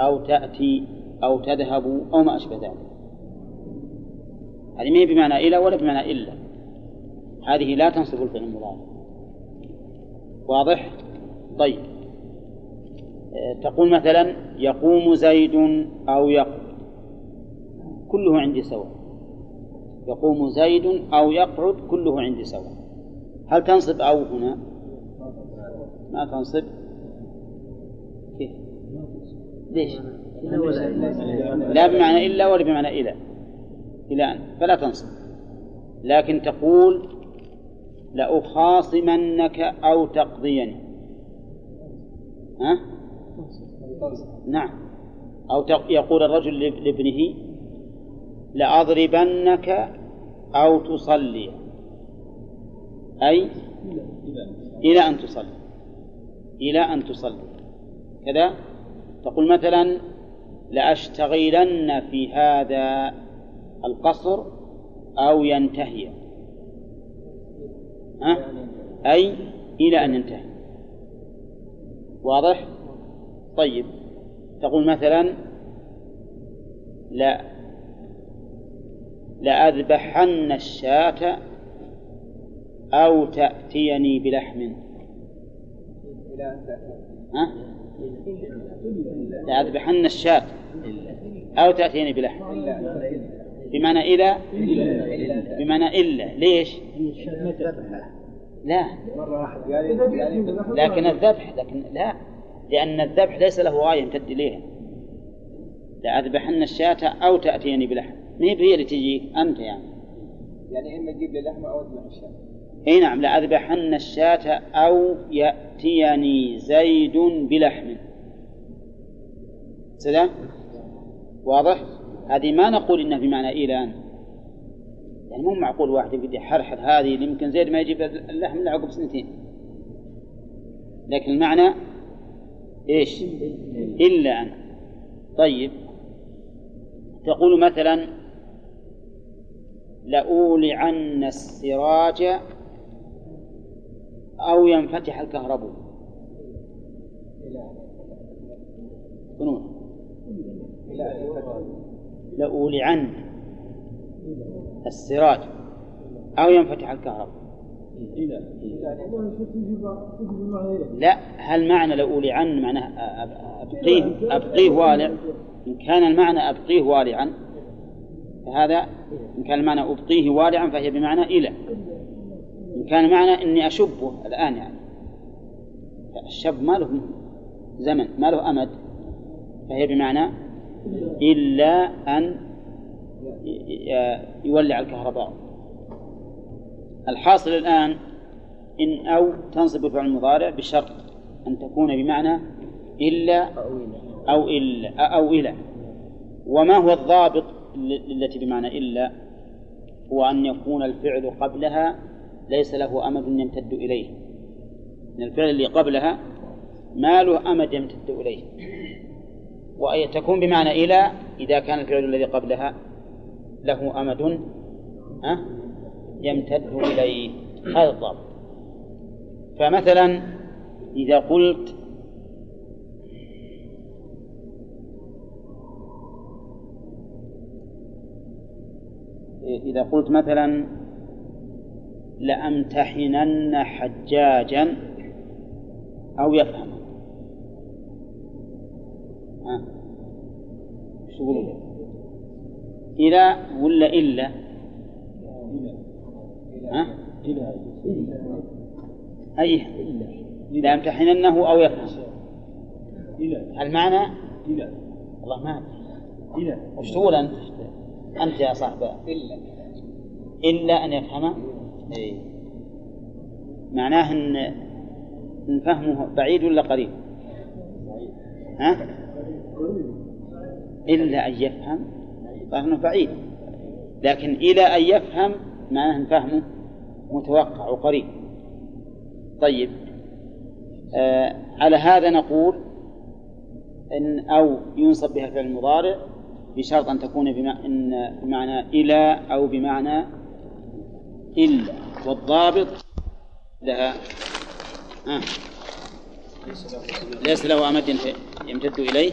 أو تأتي أو تذهب أو ما أشبه ذلك. هذه ما بمعنى إلى ولا بمعنى إلا. هذه لا تنصب الفعل المضارع. واضح؟ طيب. تقول مثلا يقوم زيد أو يقعد. كله عندي سواء. يقوم زيد أو يقعد كله عندي سواء. هل تنصب أو هنا؟ ما تنصب. كيف؟ ليش؟ لا بمعنى إلا ولا بمعنى إلى. إلى أن فلا تنصب لكن تقول لأخاصمنك أو تقضيني ها؟ نعم. أو يقول الرجل لابنه لأضربنك أو تصلي. أي؟ إلى أن تصلي. إلى أن تصلي. كذا؟ تقول مثلا لأشتغلن في هذا القصر أو ينتهي ها؟ أي إلى أن ينتهي واضح؟ طيب تقول مثلا لا لأذبحن الشاة أو تأتيني بلحم ها؟ لأذبحن الشاة أو تأتيني بلحم بمعنى إلى؟ بمعنى إلا. ليش؟ لا. لكن الذبح لكن لا. لأن الذبح ليس له غاية يمتد إليها. لأذبحن الشاة أو تأتيني بلحم. ما هي اللي تجيك أنت يعني. يعني إما تجيب لي لحمة أو أذبح الشاة. إي نعم لأذبحن الشاة أو يأتيني زيد بلحم. سلام؟ واضح؟ هذه ما نقول إنها بمعنى أن يعني مو معقول واحد يبدي يحرحر هذه يمكن زيد ما يجيب اللحم إلا عقب سنتين. لكن المعنى إيش؟ إلا. أن طيب. تقول مثلا لأولعن السراج أو ينفتح الكهرباء. شنو؟ لأولعن السراج أو ينفتح الكهرباء. لا هل معنى لأولعن معناه أبقيه؟ أبقيه والع. إن كان المعنى أبقيه والعا فهذا إن كان المعنى أبقيه والعا فهي بمعنى إلى. إن كان المعنى إني أشبه الآن يعني. الشب ما له زمن ما له أمد فهي بمعنى إلا أن يولع الكهرباء. الحاصل الآن إن أو تنصب الفعل المضارع بشرط أن تكون بمعنى إلا أو إلا أو إلى. وما هو الضابط التي بمعنى إلا؟ هو أن يكون الفعل قبلها ليس له أمد يمتد إليه. الفعل اللي قبلها ما له أمد يمتد إليه. وتكون بمعنى إلى إذا كان الفعل الذي قبلها له أمد يمتد إليه. هذا الضابط. فمثلا إذا قلت إذا قلت مثلا لأمتحنن حجاجا أو يفهم إيش تقولون؟ إلى ولا إلا؟ ها؟ أي لأمتحننه أو يفهم المعنى والله ما أدري. وش تقول أنت؟ أنت يا صاحب إلا. إلا أن يفهم إيه. معناه أن إن فهمه بعيد ولا قريب؟ ها؟ إلا أن يفهم فهمه بعيد. لكن إلى أن يفهم معناه فهمه متوقع وقريب. طيب. آه على هذا نقول إن أو ينصب بها الفعل المضارع بشرط أن تكون بمعنى إلى أو بمعنى إلا والضابط لها آه. ليس له أمد يمتد إليه.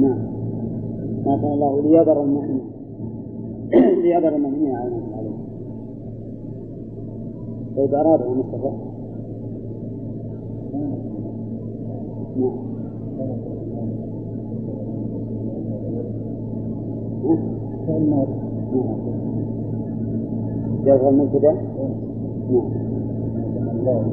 نعم. ما كان الله ليذر المؤمنين. *clears throat* ليذر المؤمنين على ما عليه طيب أرادها مصطفى نعم. جاء المبتدا نعم.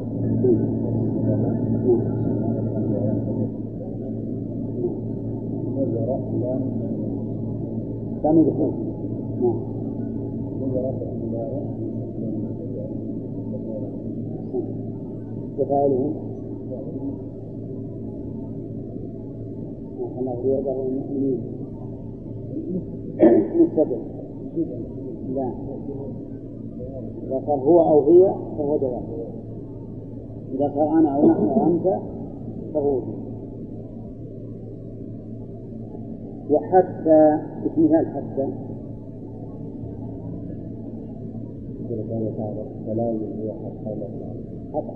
ثاني دخول الله يرضى المؤمنين مستدل لا. إذا قال هو أو هي فهو جواب. إذا قال أنا أو نحن أو أنت فهو وحتى مثال حتى هو حتى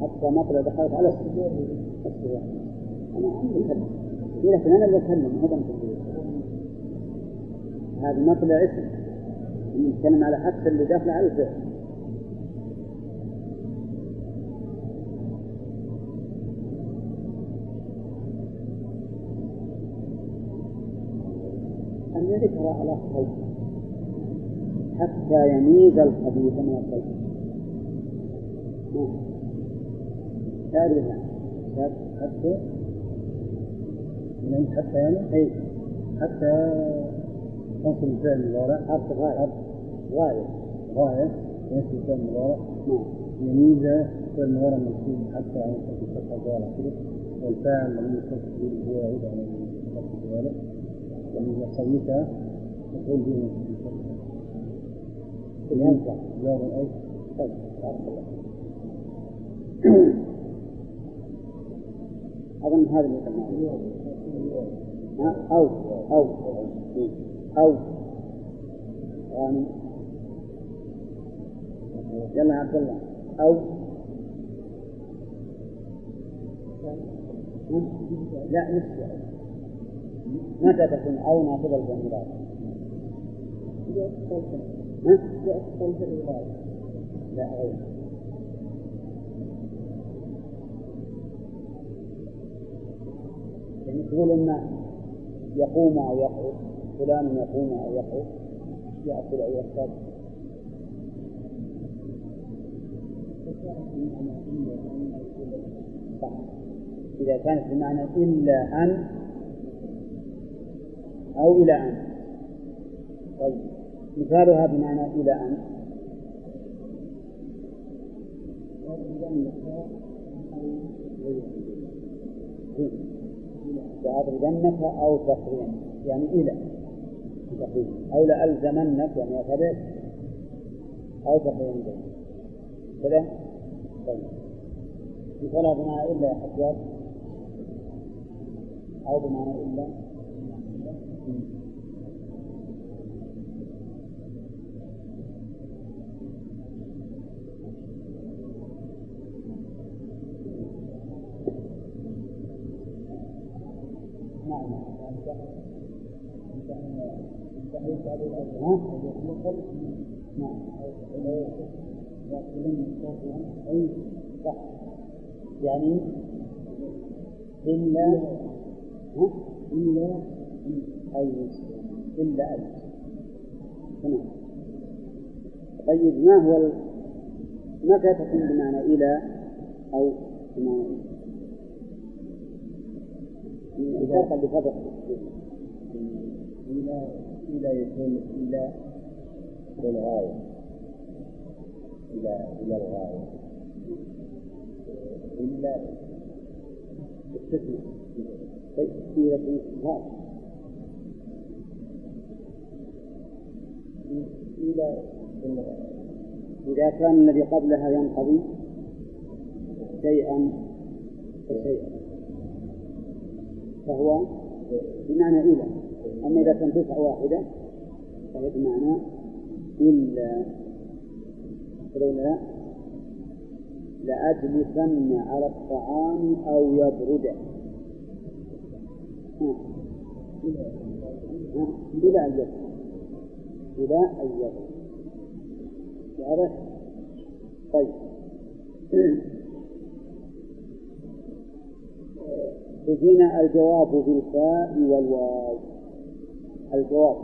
حتى مطلع دخلت على السجود أنا عندي كلمة. لكن أنا اللي أتكلم هذا هذا مطلع اسم. نتكلم على حتى اللي داخل على الفعل. ذكر الأخ حتى يميز الخبيث من الطيب. تعرف حتى من حتى يعني؟ أي حتى تنصب الفعل المضارع حرف غاية. غاية. غاية. ينصب الفعل المضارع نعم. يميز الفعل المضارع منصوب حتى عن الفتح الضارع كده والفاعل الذي يتصل به هو يعود على الفتح الضارع ومن خبيثة تقول به ينفع جار أي طيب أظن هذا اللي قلناه أو أو أو يعني يلا يا عبد الله أو لا نسي متى تكون أو ناقضة للمراد؟ لا غير يعني تقول إن يقوم أو يقعد فلان يقوم أو يقعد يأكل أو يشرب. إذا كانت بمعنى إلا أن أو إلى أن. طيب مثالها بمعنى إلى أن. لأضربنك أو تقرين يعني إلى. أو لألزمنك يعني يعتبر أو تقرين كذا؟ طيب. مثالها بمعنى إلا يا حجاج أو بمعنى إلا. أي صح يعني إلا؟ إلا أي إلا أي تمام. طيب ما هو ال... متى تكون بمعنى إلى أو بمعنى اللي سبق إلى إلى يكون إلى للغاية إلى إلى الغاية. إلا استثناء طيب إلى إلى إذا كان الذي قبلها ينقضي شيئا فشيئا. فهو بمعنى إلى. أما إذا كان دفعة واحدة فهي بمعنى إلا. لا لأجلسن على الطعام أو يبرد. إلى أن يبرد. إلى أن يبرد واضح؟ طيب. يجينا الجواب بالفاء والواو. الجواب.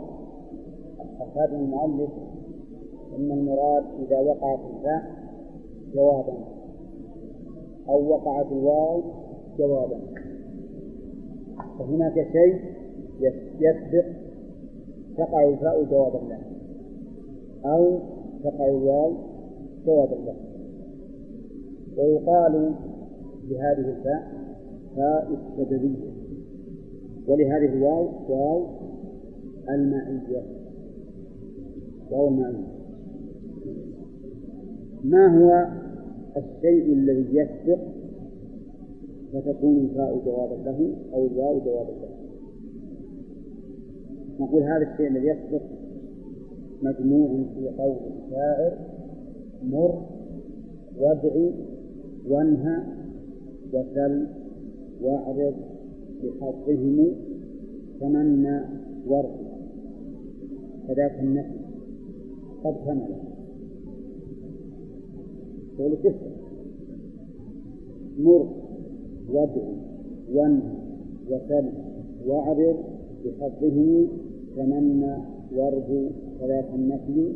أفاد المؤلف أن المراد إذا وقعت الفاء جوابا. أو وقعت الواو جوابا. فهناك شيء يسبق تقع الفاء جوابا له أو تقع الواو جوابا له ويقال لهذه الفاء فاء السببية. ولهذه الواو واو المعية. واو المعية. ما هو الشيء الذي يسبق فتكون الفاء جوابا له أو الواو جوابا له؟ نقول هذا الشيء الذي يسبق مجموع في قول الشاعر مر وادع وانهى وسل واعرض بحظهم تمنى ورد كذاك النفي. قد كمل قول تسع مر وادع وانهى وسل واعرض بحظهم تمنى يرجو كذاك النفي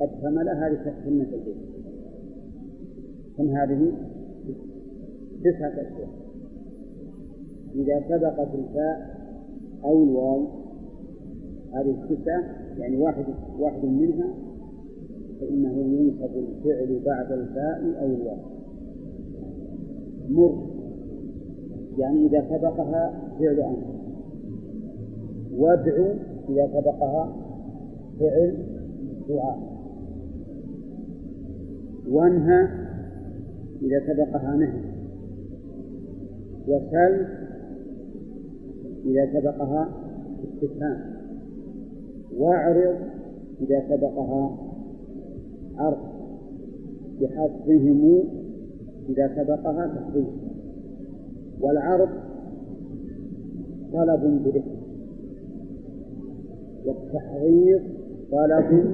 قد هذه تحسن البيت. كم هذه؟ تسعة أشياء. إذا سبقت الفاء أو الواو هذه التسعة يعني واحد واحد منها فإنه ينصب الفعل بعد الفاء أو الواو. مر يعني إذا سبقها فعل أمر وادعو إذا سبقها فعل دعاء. وانهى إذا سبقها نهي. وسل إذا سبقها استفهام. واعرض إذا سبقها عرض. بحظهم إذا سبقها تحضير والعرض طلب برفق والتحضير طلب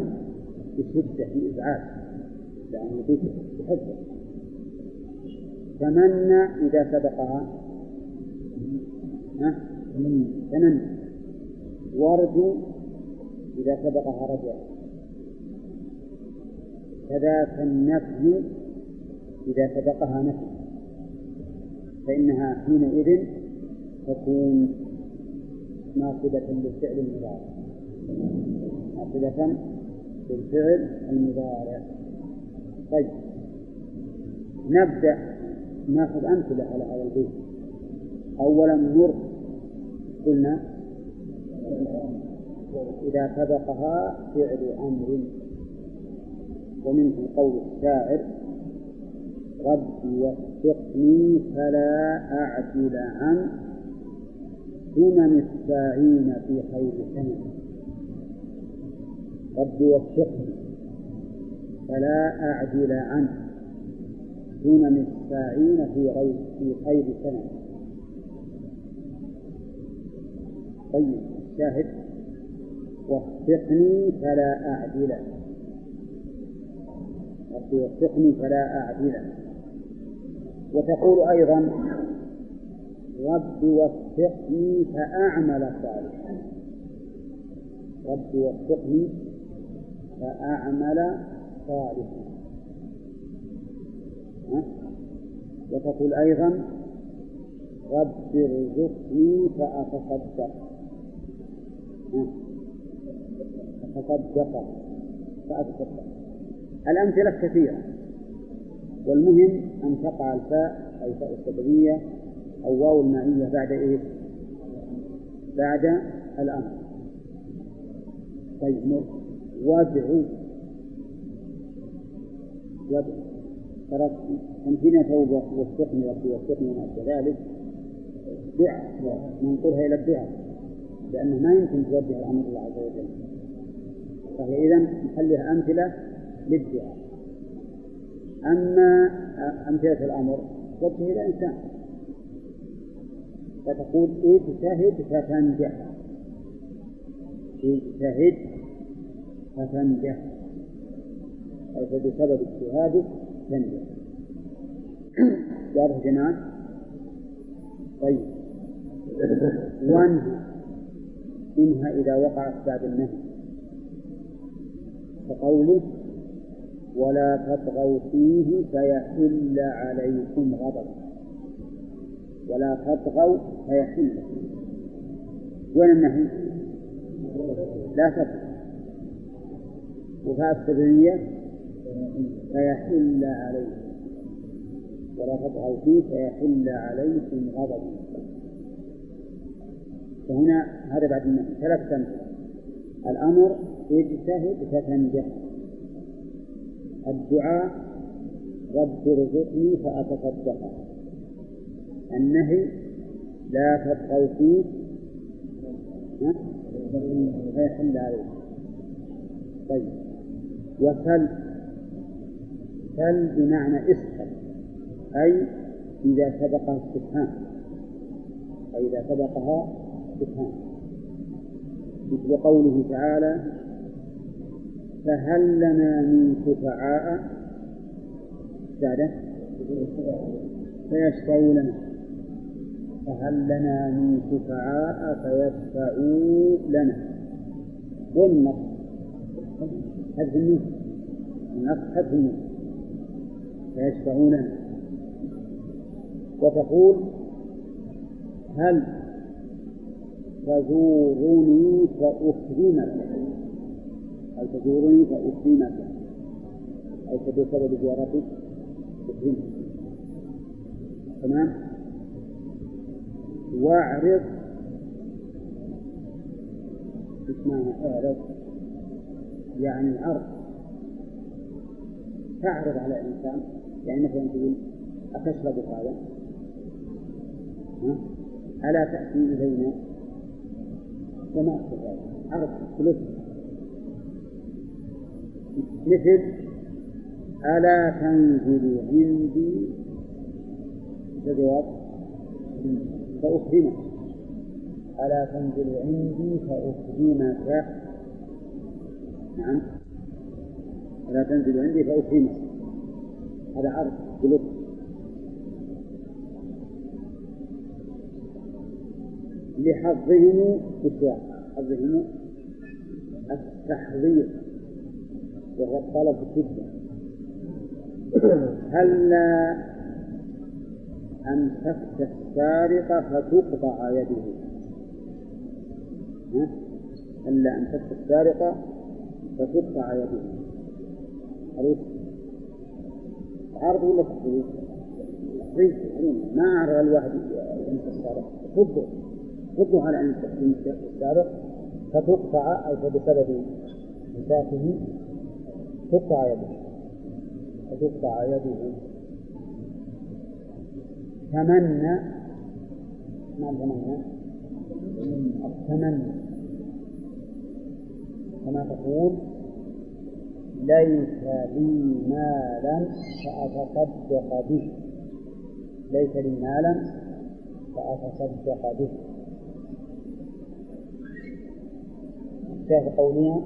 بشدة بإزعاج يعني بحبه تمنى إذا سبقها. تمنى. وارجو إذا سبقها رجع. كذاك النفي إذا سبقها نفي. فإنها حينئذ تكون ناصبة للفعل المضارع. ناصبة للفعل المضارع. طيب. نبدأ ناخذ أمثلة على هذا البيت أولا نر قلنا إذا سبقها فعل أمر. ومنه قول الشاعر رب وفقني فلا أعدل عن سنن الساعين في خير سنة رب وفقني فلا أعدل عن سنن الساعين في غير في خير سنة. طيب شاهد. وفقني فلا أعدل رب وفقني فلا أعدل وتقول أيضا رب وفقني فأعمل صالحا. رب وفقني فأعمل صالحا. وتقول أيضا رب ارزقني فأتصدق. أتصدق فأتصدق. الأمثلة كثيرة. والمهم أن تقع الفاء أي فاء السببية أو واو المعية بعد إيه؟ بعد الأمر. طيب وادعو وادعو ترى توبة وفقني ربي وفقني وما ذلك. دعاء ننقلها إلى الدعاء لأنه ما يمكن توجه الأمر الله عز وجل. فهي إذا نخليها أمثلة للدعاء. أما أمثلة الأمر توجه إلى إنسان. فتقول اجتهد فتنجح اجتهد فتنجح أي فبسبب اجتهادك تنجح. واضح جماعة؟ طيب. وانهى انهى إذا وقعت بعد النهي. كقوله ولا تطغوا فيه فيحل عليكم غضب. ولا تطغوا فيحل. وين النهي؟ لا تطغوا. وفاء السببية فيحل عليكم. ولا تطغوا فيه فيحل عليكم غضب. فهنا هذا بعد النهي. ثلاث أمثلة الأمر اجتهد فتنجح. الدعاء رب ارزقني فأتصدق. النهي لا تبقوا فيه. فيحل عليه طيب. وسل سل بمعنى اسأل أي إذا سبقها استفهام أي إذا سبقها استفهام. مثل قوله تعالى فهل لنا من شفعاء؟ بعده فيشفعوا لنا فهل لنا من شفعاء فيشفعوا لنا. وين النص؟ حذف النص النص حذف النص فيشفعوا لنا وتقول هل تزورني فأكرمك هل تزورني فأكرمك أي بسبب زيارتك أكرمك تمام؟ واعرض. معنى اعرض؟ يعني العرض تعرض على انسان يعني مثلا تقول أتشرب هذا؟ ألا تأتي إلينا؟ وما أشبه ذلك عرض ثلث مثل ألا تنزل عندي؟ الجواب فأكرمك ألا تنزل عندي فأكرمك نعم. ألا تنزل عندي فأكرمك هذا عرض بلطف لحظهم بسواء حظهم التحضير. وهو الطلب بشدة هلا أمسكت السارق فتقطع يده؟ هلا أمسكت السارق فتقطع يده عرفت؟ عرض ولا تحضير؟ تحضير ما أعرض الواحد يمسك السارق خذه خذه على أن يمسك السارق فتقطع أي فبسبب مساكه تقطع يده. فتقطع يده. تمنى. ما تمنى التمنى. كما تقول ليس لي مالا فأتصدق به. ليس لي مالا فأتصدق به. شاهد قولنا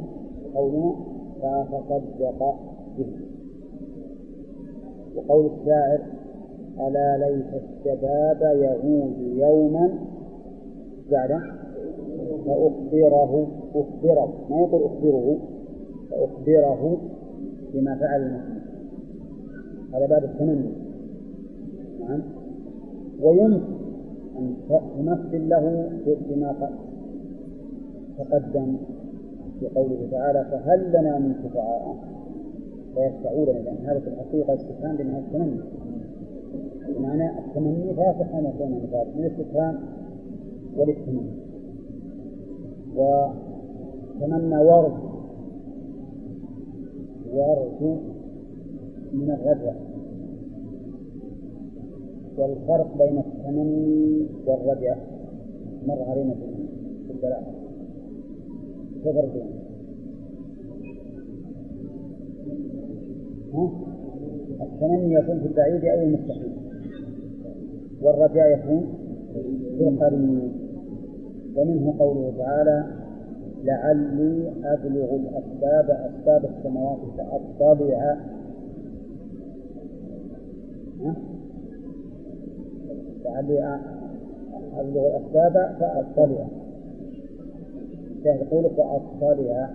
قولنا فأتصدق به. وقول الشاعر ألا ليت الشباب يعود يوما؟ بعد فأخبره أخبره ما يقول أخبره فأخبره بما فعل المسلم هذا باب التمني. نعم. ويمكن أن تمثل له بما تقدم في قوله تعالى فهل لنا من شفعاء؟ فيشفعون لنا لأن هذا في الحقيقة استفهام بمعنى التمني. بمعنى التمني فيصح أن يكون من الاستفهام والاهتمام وتمنى ورد. ورد من الرجع والفرق بين التمني والرجع. مر علينا في البلاغة كفر بينه ها؟ التمني يكون في البعيد أو المستحيل. والرجاء يكون في القريب. ومنه قوله تعالى لعلي أبلغ الأسباب أسباب السماوات فأطلع لعلي أبلغ الأسباب فأطلع. شاهد قوله فأطلع.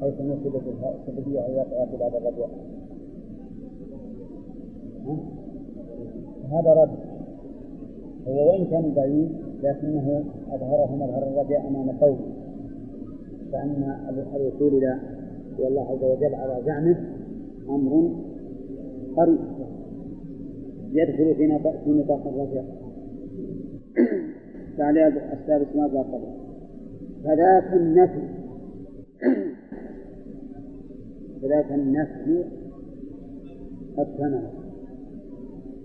حيث نسبت السببية يقع في باب الرجاء هذا رد. هو وإن كان بعيد لكنه أظهره مظهر الرجاء أمام قوله فأن الوصول إلى الله عز وجل على زعمه أمر قريب. يدخل في نطاق في نطاق الرجاء. *clears throat* فعليه أسباب ماذا قبل فذاك النفي. *clears throat* فذاك النفي قد كمل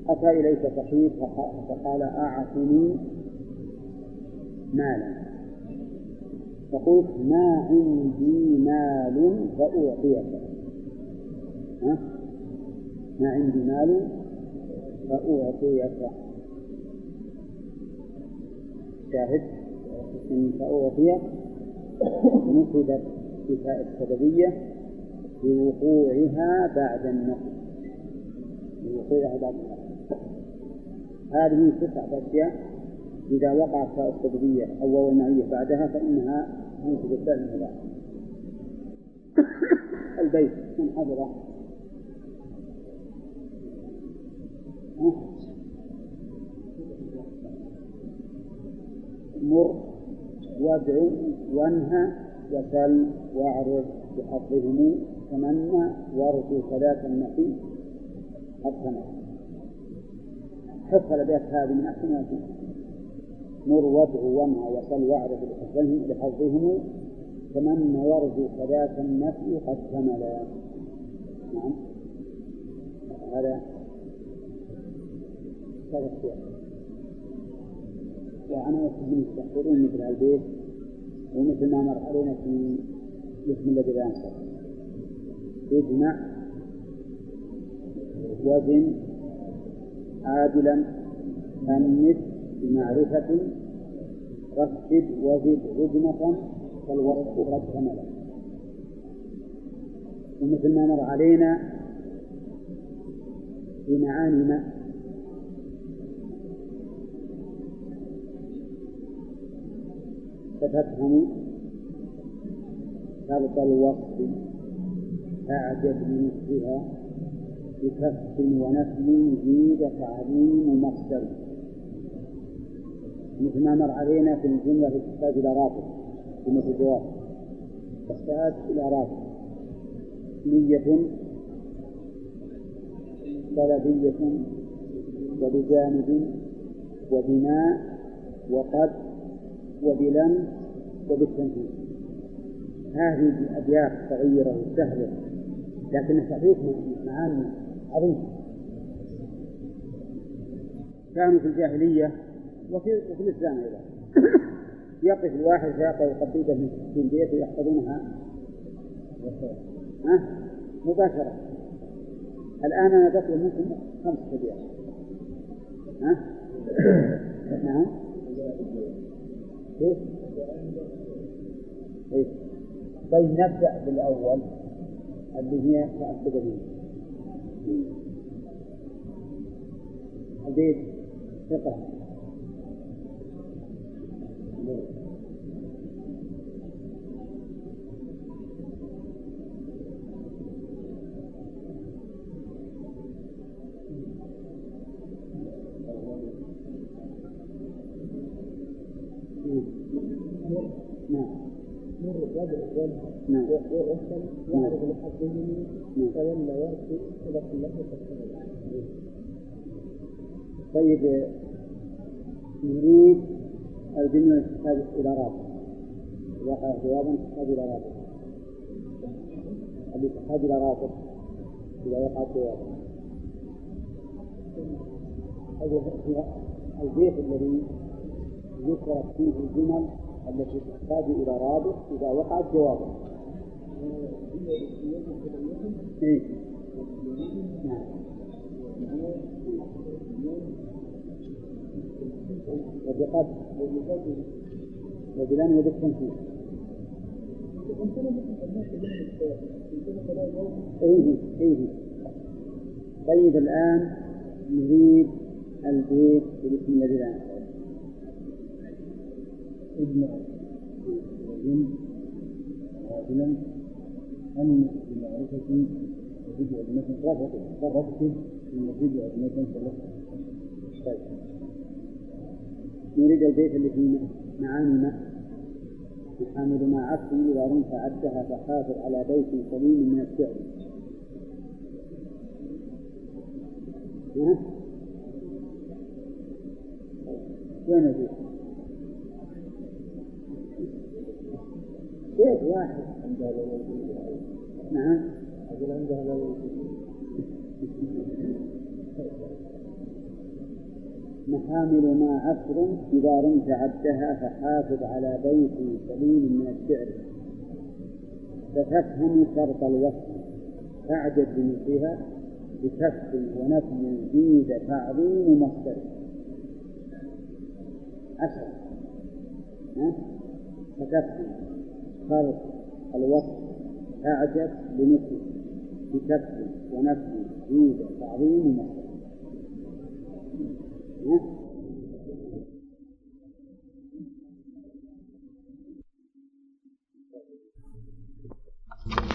أتى إليك فقير فقال أعطني مالا. فقلت ما عندي مال فأعطيك. ها؟ ما عندي مال فأعطيك. شاهد؟ إن فأعطيك. نصبت بفاء السببية لوقوعها بعد النقل. لوقوعها بعد النقل. هذه تسعة أشياء. إذا وقعت تاء السببية أو واو المعية بعدها فإنها المضارع البيت من حضره مر وادع وانهى وسل واعرض بحظهم تمنى وارجو فذاك النفي تمنى حفظ الابيات هذه من أحسن ما فيه مر وادع وانهى وسل واعرض بحظهم بحظهم تمنى وارجو فذاك النفي قد كمل نعم. هذا هذا السياق وأنا وكهم يستحضرون مثل البيت ومثل ما مر علينا في اسم الذي لا ينصر. اجمع وزن عادلا أنس بمعرفة رتب وزد رجمة فالوصف قد كمل ومثل ما مر علينا في معاني ما. فتفهم شرط الوصف أعجب بمثلها بكف ونفي زيد تعظيم مصدر. مثل ما مر علينا في الجملة في تحتاج إلى رابط جملة الجواب. تحتاج إلى رابط نية طلبية وبجانب وبناء وقد وبلم وبالتنفيذ. هذه الأبيات صغيرة وسهلة لكن تعطيك معاني عظيمة. كانوا في الجاهلية وفي, وفي الإسلام أيضا. *coughs* يقف الواحد فيقرأ قصيدة في البيت ويحفظونها. ها؟ مباشرة. الآن أنا بقي منكم خمس أبيات ها؟ نعم. كيف؟ إيه؟ طيب نبدأ بالأول اللي هي به البيت ثقة. نعم وأحسن يعرض لحظه تولى ويأتي صدق الله طيب نريد الجملة تحتاج إلى رابط. وقع جوابا تحتاج إلى رابط. اللي تحتاج إلى رابط إذا وقع جوابا البيت الذي ذكرت فيه الجمل التي تحتاج إلى رابط إذا وقعت جوابا إيه؟ نعم. وبقد وبلان وبالتنفيذ إيه إيه طيب الآن نريد البيت باسم الذي لا ابن وجن عادلا أن بمعرفة وجد علمة رفض من وجد علمة طيب نريد البيت اللي فيه معاني ما يحامل ما عكسه إذا رمت عدها فحافظ على بيت سليم من الشعر. وين البيت؟ بيت واحد. نعم. أقول عندها محامل ما عصر إذا رمت عدها فحافظ على بيت سليم من الشعر. فتفهم شرط الوصف. فاعجب بمثلها بكف ونفي زيد تعظيم مصدر. عشر. فتفهم شرط الوصف. أعجب بمثله بكف ونفي زيد تعظيم مصدر.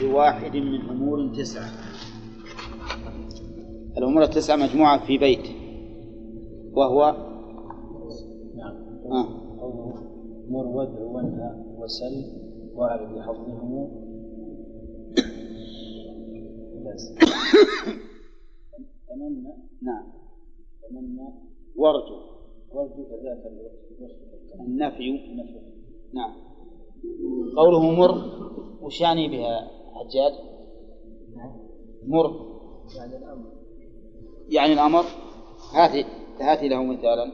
لواحد من أمور تسعة. الأمور التسعة مجموعة في بيت. وهو نعم. آه. أمور ودع وانهى وسل واعرف بحظهم *coughs* تمنى. نعم. تمنى. وارجو. وارجو الوقت النفي نفي نعم. قوله مر. وش يعني بها حجاج؟ مر. يعني الأمر. يعني الأمر. هاتي هاتي له مثالا.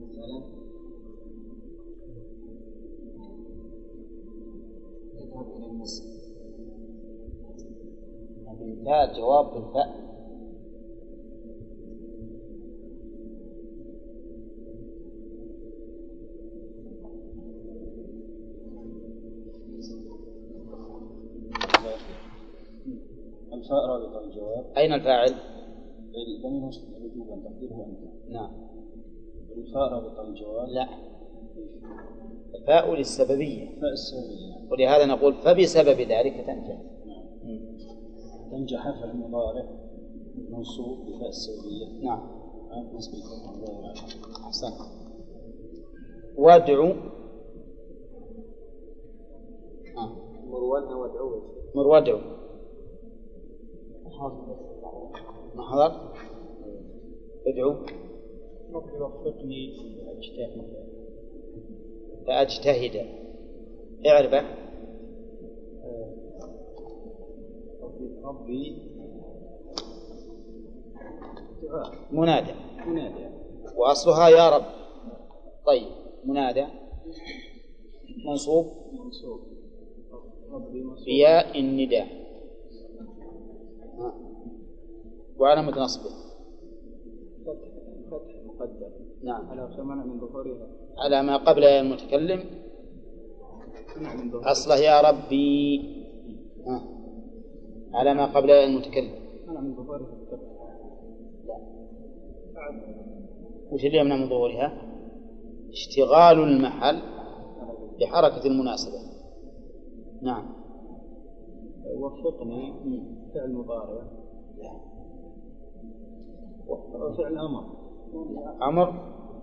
مثلا اذهب إلى المسجد. مثال جواب بالفاء. الفاء رابط الجواب. أين الفاعل؟ الضمير مسلم وجوبا تقديره أنت. نعم. الفاء رابط الجواب؟ لا. الفاء للسببية. فاء السببية. ولهذا نقول فبسبب ذلك تنجح. تنجح فعل مضارع منصوب بفاء السببية. نعم. على أحسنت. وادعو آه. وادعوه. مر وادعو ما حضر ادعو. رب وفقني أجتهد. فأجتهد اعرفه ربي ربي. منادى. منادى. وأصلها يا رب. طيب منادى. منصوب. منصوب. ربي بياء النداء. وعلامة نصبه فتح فتح مقدر نعم. على من ظهورها على ما قبل المتكلم. أصله يا ربي. على ما قبل المتكلم. منع من ظهورها الفتح وش اللي يمنع من ظهورها؟ اشتغال المحل بحركة المناسبة. نعم. وفقني. فعل مضارع. وفعل أمر. أمر؟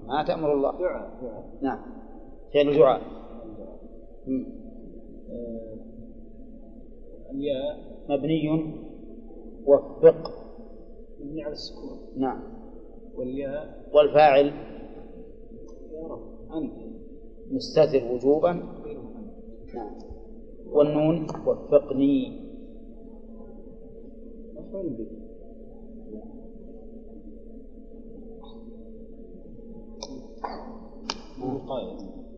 ما تأمر الله. دعاء دعاء نعم. فعل دعاء الياء. مبني. وفق. مبني على السكون. نعم. والياء. والفاعل. يا رب. أنت. مستتر وجوبا. نعم. والنون. وفقني. الوقاية.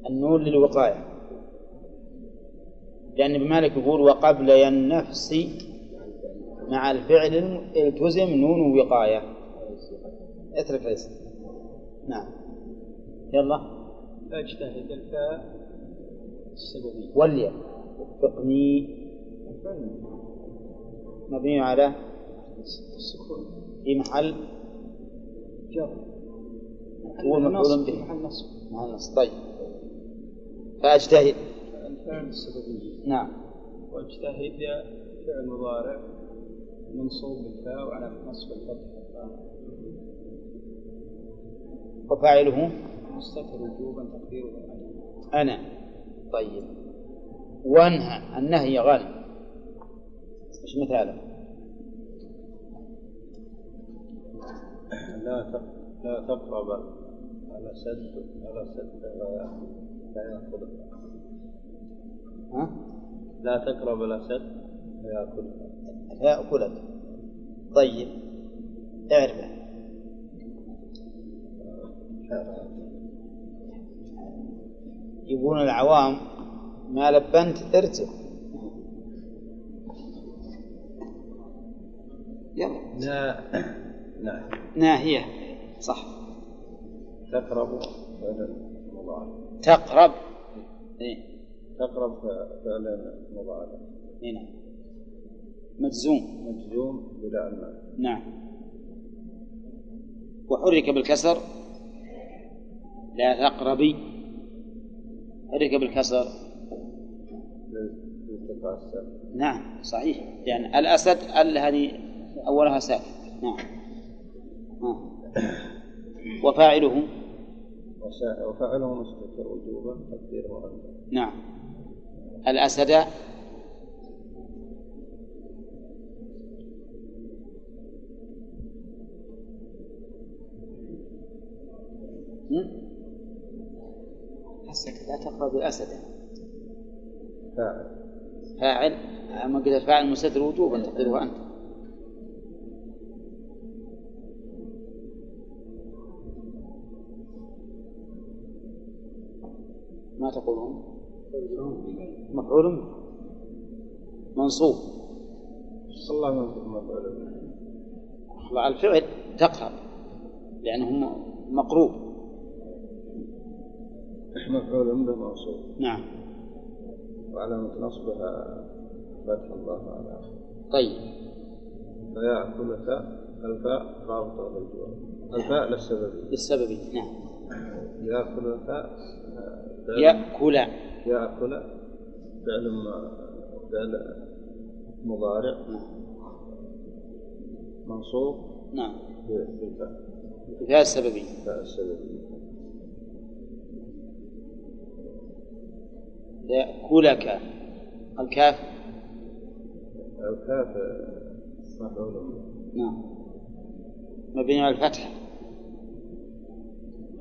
النون للوقاية. لأن ابن مالك يقول وقبل النفس مع الفعل التزم نون وقاية اترك الاسم نعم. يلا. فاجتهد الفاء السببية. والياء. وفقني مفعول مبني على السكون. في محل؟ جر. هو مفعول نصب، به محل نصب. مع النص طيب. فأجتهد. الفعل السببية نعم. وأجتهد فعل مضارع منصوب بالفاء وعلى نصب الفتح. وفاعله؟ مستتر وجوبا تقديره أنا. طيب. وانهى. النهي غالب مش مثاله؟ لا لا تقرب. على سد على سد لا يأخذها ها؟ لا تقرب على سد لا يأخذها يأكلك. طيب. اعرفه يقولون العوام. ما لبنت ارتب يلا. لا. ناهية. صح. تقرب فعل مضارع. تقرب. إيه. تقرب فعل مضارع. هنا مجزوم. مجزوم بلا المال نعم. وحرك بالكسر. لا تقربي. حرك بالكسر. نعم صحيح. لأن الأسد ال هذه أولها ساكن نعم. *coughs* وفاعله؟ وفعله مستتر وجوبا تقديره نعم. الأسد؟ هم؟ حسك لا تقرأ بالأسد. فاعل. فاعل؟ أما قلت فاعل مستتر وجوبا تقديره أنت. ما تقولون؟ مفعول. به. منصوب. الله مفعول. مع الفعل تقرأ لأنه مقروب. مفعول به منصوب. نعم. وعلامة نصبها فتح الله على آخره طيب. فيأكل الفاء رابطة بالجواب الفاء للسببية. للسبب نعم. يأكل فاء فعل- يأكل. يأكل. فعل فعل مضارع. منصوب. نعم. بفاء السببي فاء السببية يأكلك. الكاف. الكاف مفعول نعم. مبني على الفتح.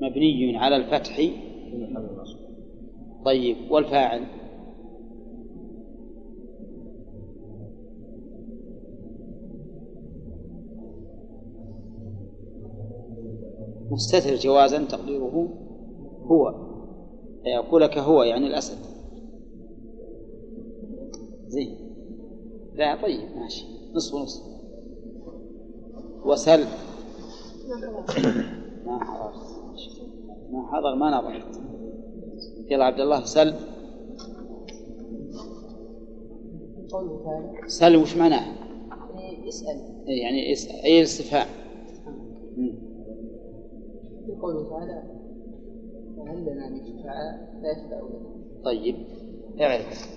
مبني على الفتح. في محل نصب طيب والفاعل؟ مستتر جوازا تقديره هو. يأكلك هو يعني الأسد. زين. لا طيب ماشي. نصف نصف وسل. ما حضرت. ما حضر ما نظرت يلا عبد الله سل سل وش معناه؟ اسأل يعني اس- أي الاستفهام مم. في قوله تعالى فهل لنا من شفعاء؟ لا يشفعوا لنا طيب اعرف.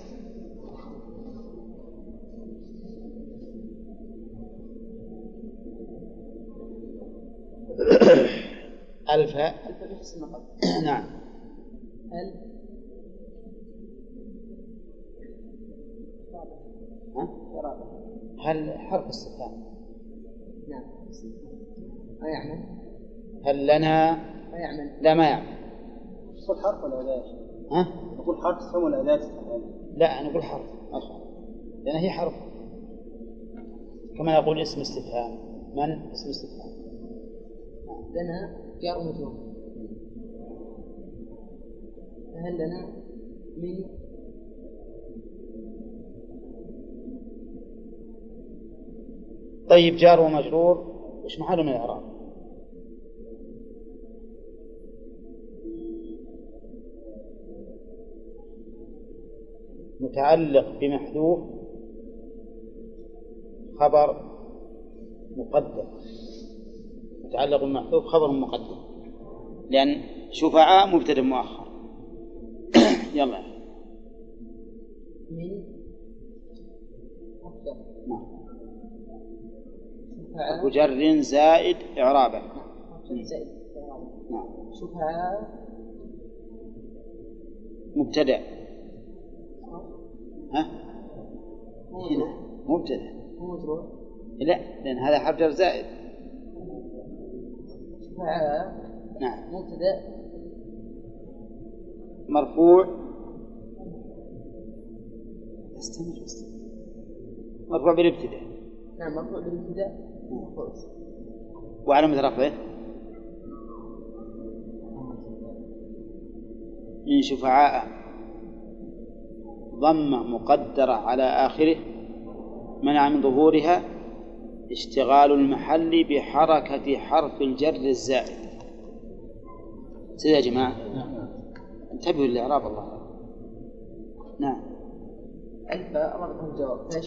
ألف قبل *coughs* نعم. قرابة هل حرف استفهام؟ نعم ما يعمل؟ هل لنا؟ ما يعمل. لا ما يعمل. نقول حرف ولا أداة؟ ها؟ نقول حرف استفهام ولا أداة استفهام؟ لا نقول حرف أخر. لأن هي حرف. كما يقول اسم استفهام. من؟ اسم استفهام. لنا جار ومجرور فهل لنا من طيب جار ومجرور. وش محله من الإعراب؟ متعلق بمحذوف خبر مقدم. متعلق بمحذوف خبر مقدم. لأن شفعاء مبتدأ مؤخر يلا. من نعم شفعاء حرف جر زائد إعرابه. زائد نعم. شفعاء مبتدأ. ها؟ هنا مبتدأ. مو مجرور لا لأن هذا حرف جر زائد. نعم. مبتدأ. مرفوع. استمر استمر مرفوع بالابتداء. نعم مرفوع بالابتداء. وعلامة رفعه من شفعاء. ضمة مقدرة على آخره. منع من ظهورها. اشتغال المحل بحركة حرف الجر الزائد. سيدي يا جماعة. انتبهوا للإعراب الله.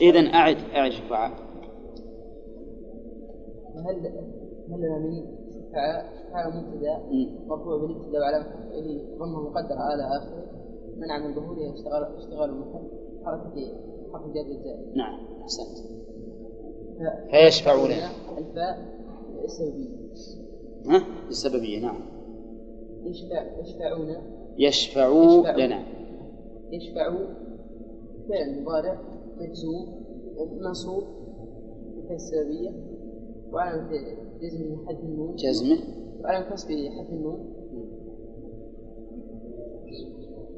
إذا أعد أعد شفعاء هل هل من شفعاء شفعاء مبتدأ. مرفوع بالابتداء وعلامة رفعه ضمة مقدرة على آخره. منع من ظهورها اشتغال اشتغال المحل. حركتين حرف الجر الزائد نعم أحسنت. فيشفعون. الفاء السببية. ها؟ السببية نعم. يشفع يشفعون. يشفعوا يشفعوا. لنا. يشفعوا فعل مضارع مجزوم منصوب الفاء السببية وعلامة جزمه حذف النون جزمه وعلامة نصبه حذف النون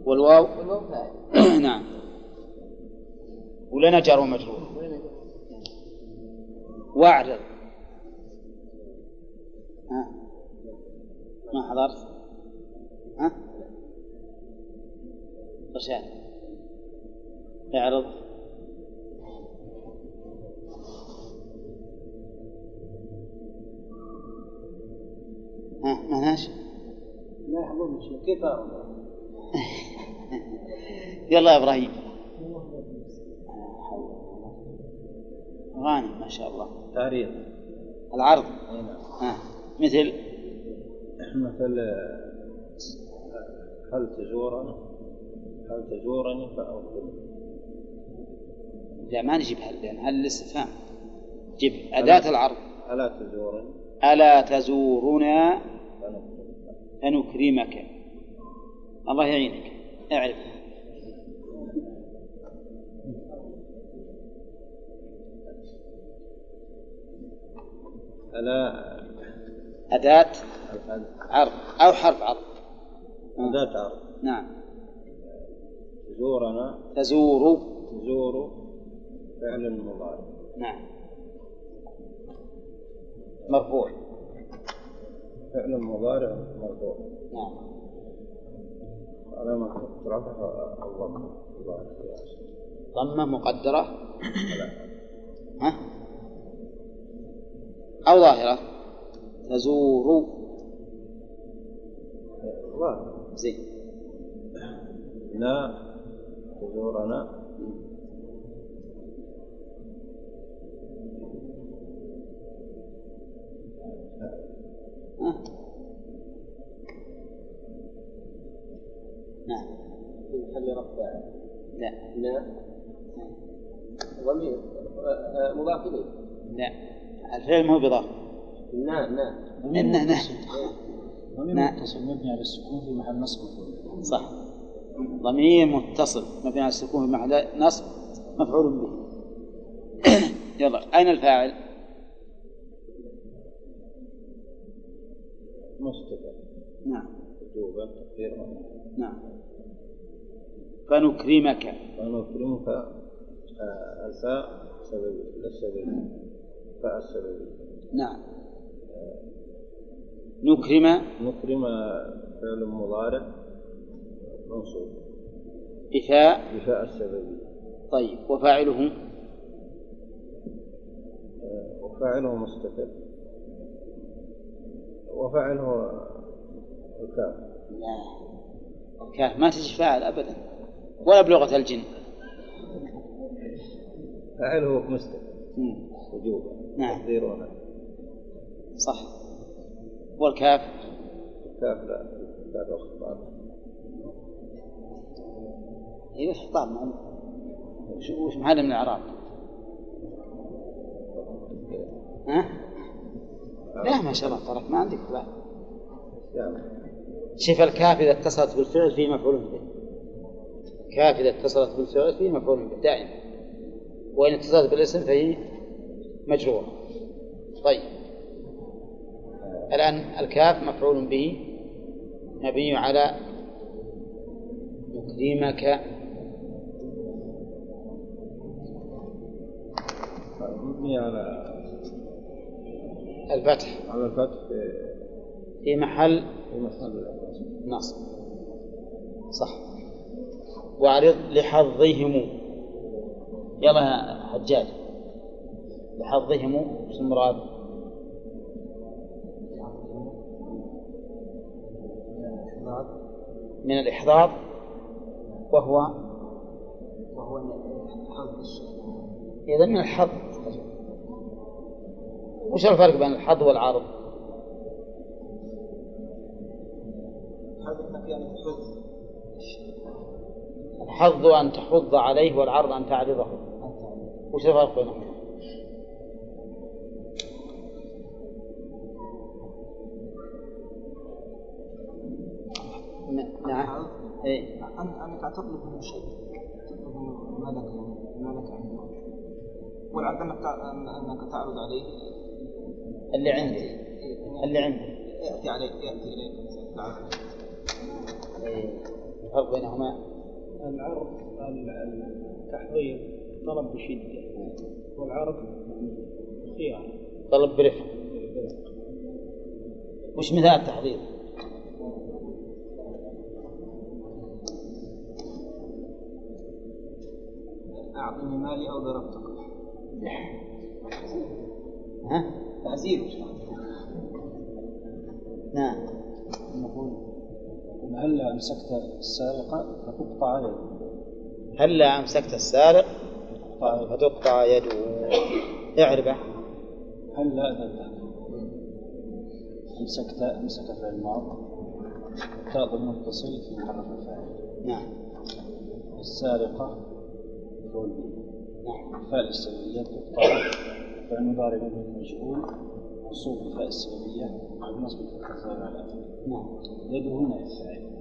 والواو والواو فاعل نعم ولنا جار ومجرور. واعرض ها ما حضرت ها رشاد اعرض. ها مهناش لا يحضرني شيء كيف أعرف؟ يلا يا إبراهيم. غانم ما شاء الله. تعريض العرض. نعم. ها مثل؟ مثل آه، هل تزورني؟ هل تزورني؟ فأوصل لا ما نجيب هل لأن هل الاستفهام جيب أداة العرض. ألا تزورني. ألا تزورنا؟ فنكرمك. الله يعينك. اعرف. ألا أداة عرض أو حرف عرض. أداة عرض. نعم. تزورنا. تزور تزور فعل مضارع نعم. مرفوع. فعل مضارع مرفوع. نعم. علامة رفعه الضم مضارع ضمة مقدرة. ها؟ أو ظاهرة. تزور. ظاهر زين. نا تزورنا. ها؟ نعم. في محل رفع. لا. لا. ضمير. آه، آه، مضاف لا. الفعل مو بضافة نعم نعم إنه نعم ضمير نعم. متصل مبني على السكون في محل نصب. صح. ضمير متصل مبني على السكون في محل نصب مفعول به. *coughs* يلا أين الفاعل؟ مستتر نعم. وجوبا تقديرا نعم. فنكرمك. ونكرمك آه، الفاء سببية لا السببية فاء السببية نعم. نكرم. نكرم فعل مضارع منصوب. بفاء بفاء السببية طيب وفاعله؟ آه، وفاعله مستتر وفاعله الكاف. لا. الكاف ما تجي فاعل أبدا. ولا بلغة الجن. فاعله مستتر مم. وجوبا نعم. تقديرنا صح. والكاف؟ الكاف لا. لا له خطاب. أيوه خطاب وش وش محل من الأعراب؟ ها؟ لا ما شاء الله ترك ما عندك لا يعني شوف الكاف إذا اتصلت بالفعل فيه مفعول به. كاف إذا اتصلت بالفعل فيه مفعول به دائما. وإن اتصلت بالاسم فهي مجرورة. طيب. الآن الكاف مفعول به. مبني على نكرمك مبني على الفتح. على الفتح في محل في محل نصب. صح. وأعرض لحظهم. يلا يا حجاج. لحظهم. إيش المراد؟ من الإحضاض وهو وهو حظ الشيء إذا من الحظ. وش الفرق بين الحظ والعرض؟ الحظ أن تحض عليه والعرض أن تعرضه وش الفرق بينهم؟ نعم إيه أن- أنك تطلب منه شيء تطلب منه ما لك ما لك عنده والعرض أنك تعرض عليه اللي عندي. اللي عندي. يأتي عليك يأتي إليك. العرض. إيه. الفرق بينهما؟ العرض ال- التحضير طلب بشدة. والعرض خيار. طلب برفق. وش مثال التحضير؟ أعطني مالي أو ضربتك. *laughs* ها؟ تعزير نعم. نقول هل أمسكت السارقة فتقطع يده؟ هلا أمسكت السارق فتقطع يده؟ اعربه. هل لا أذنت أمسكت أمسك فعل الماضي تاء المتصل في محرف الفاعل نعم. السارقة به نعم. الفاء السببية تقطع. فعل مضارع به المجهول منصوب بالفاء السببية والنصب بالفتح الظاهر على نعم. يده هنا الفاعل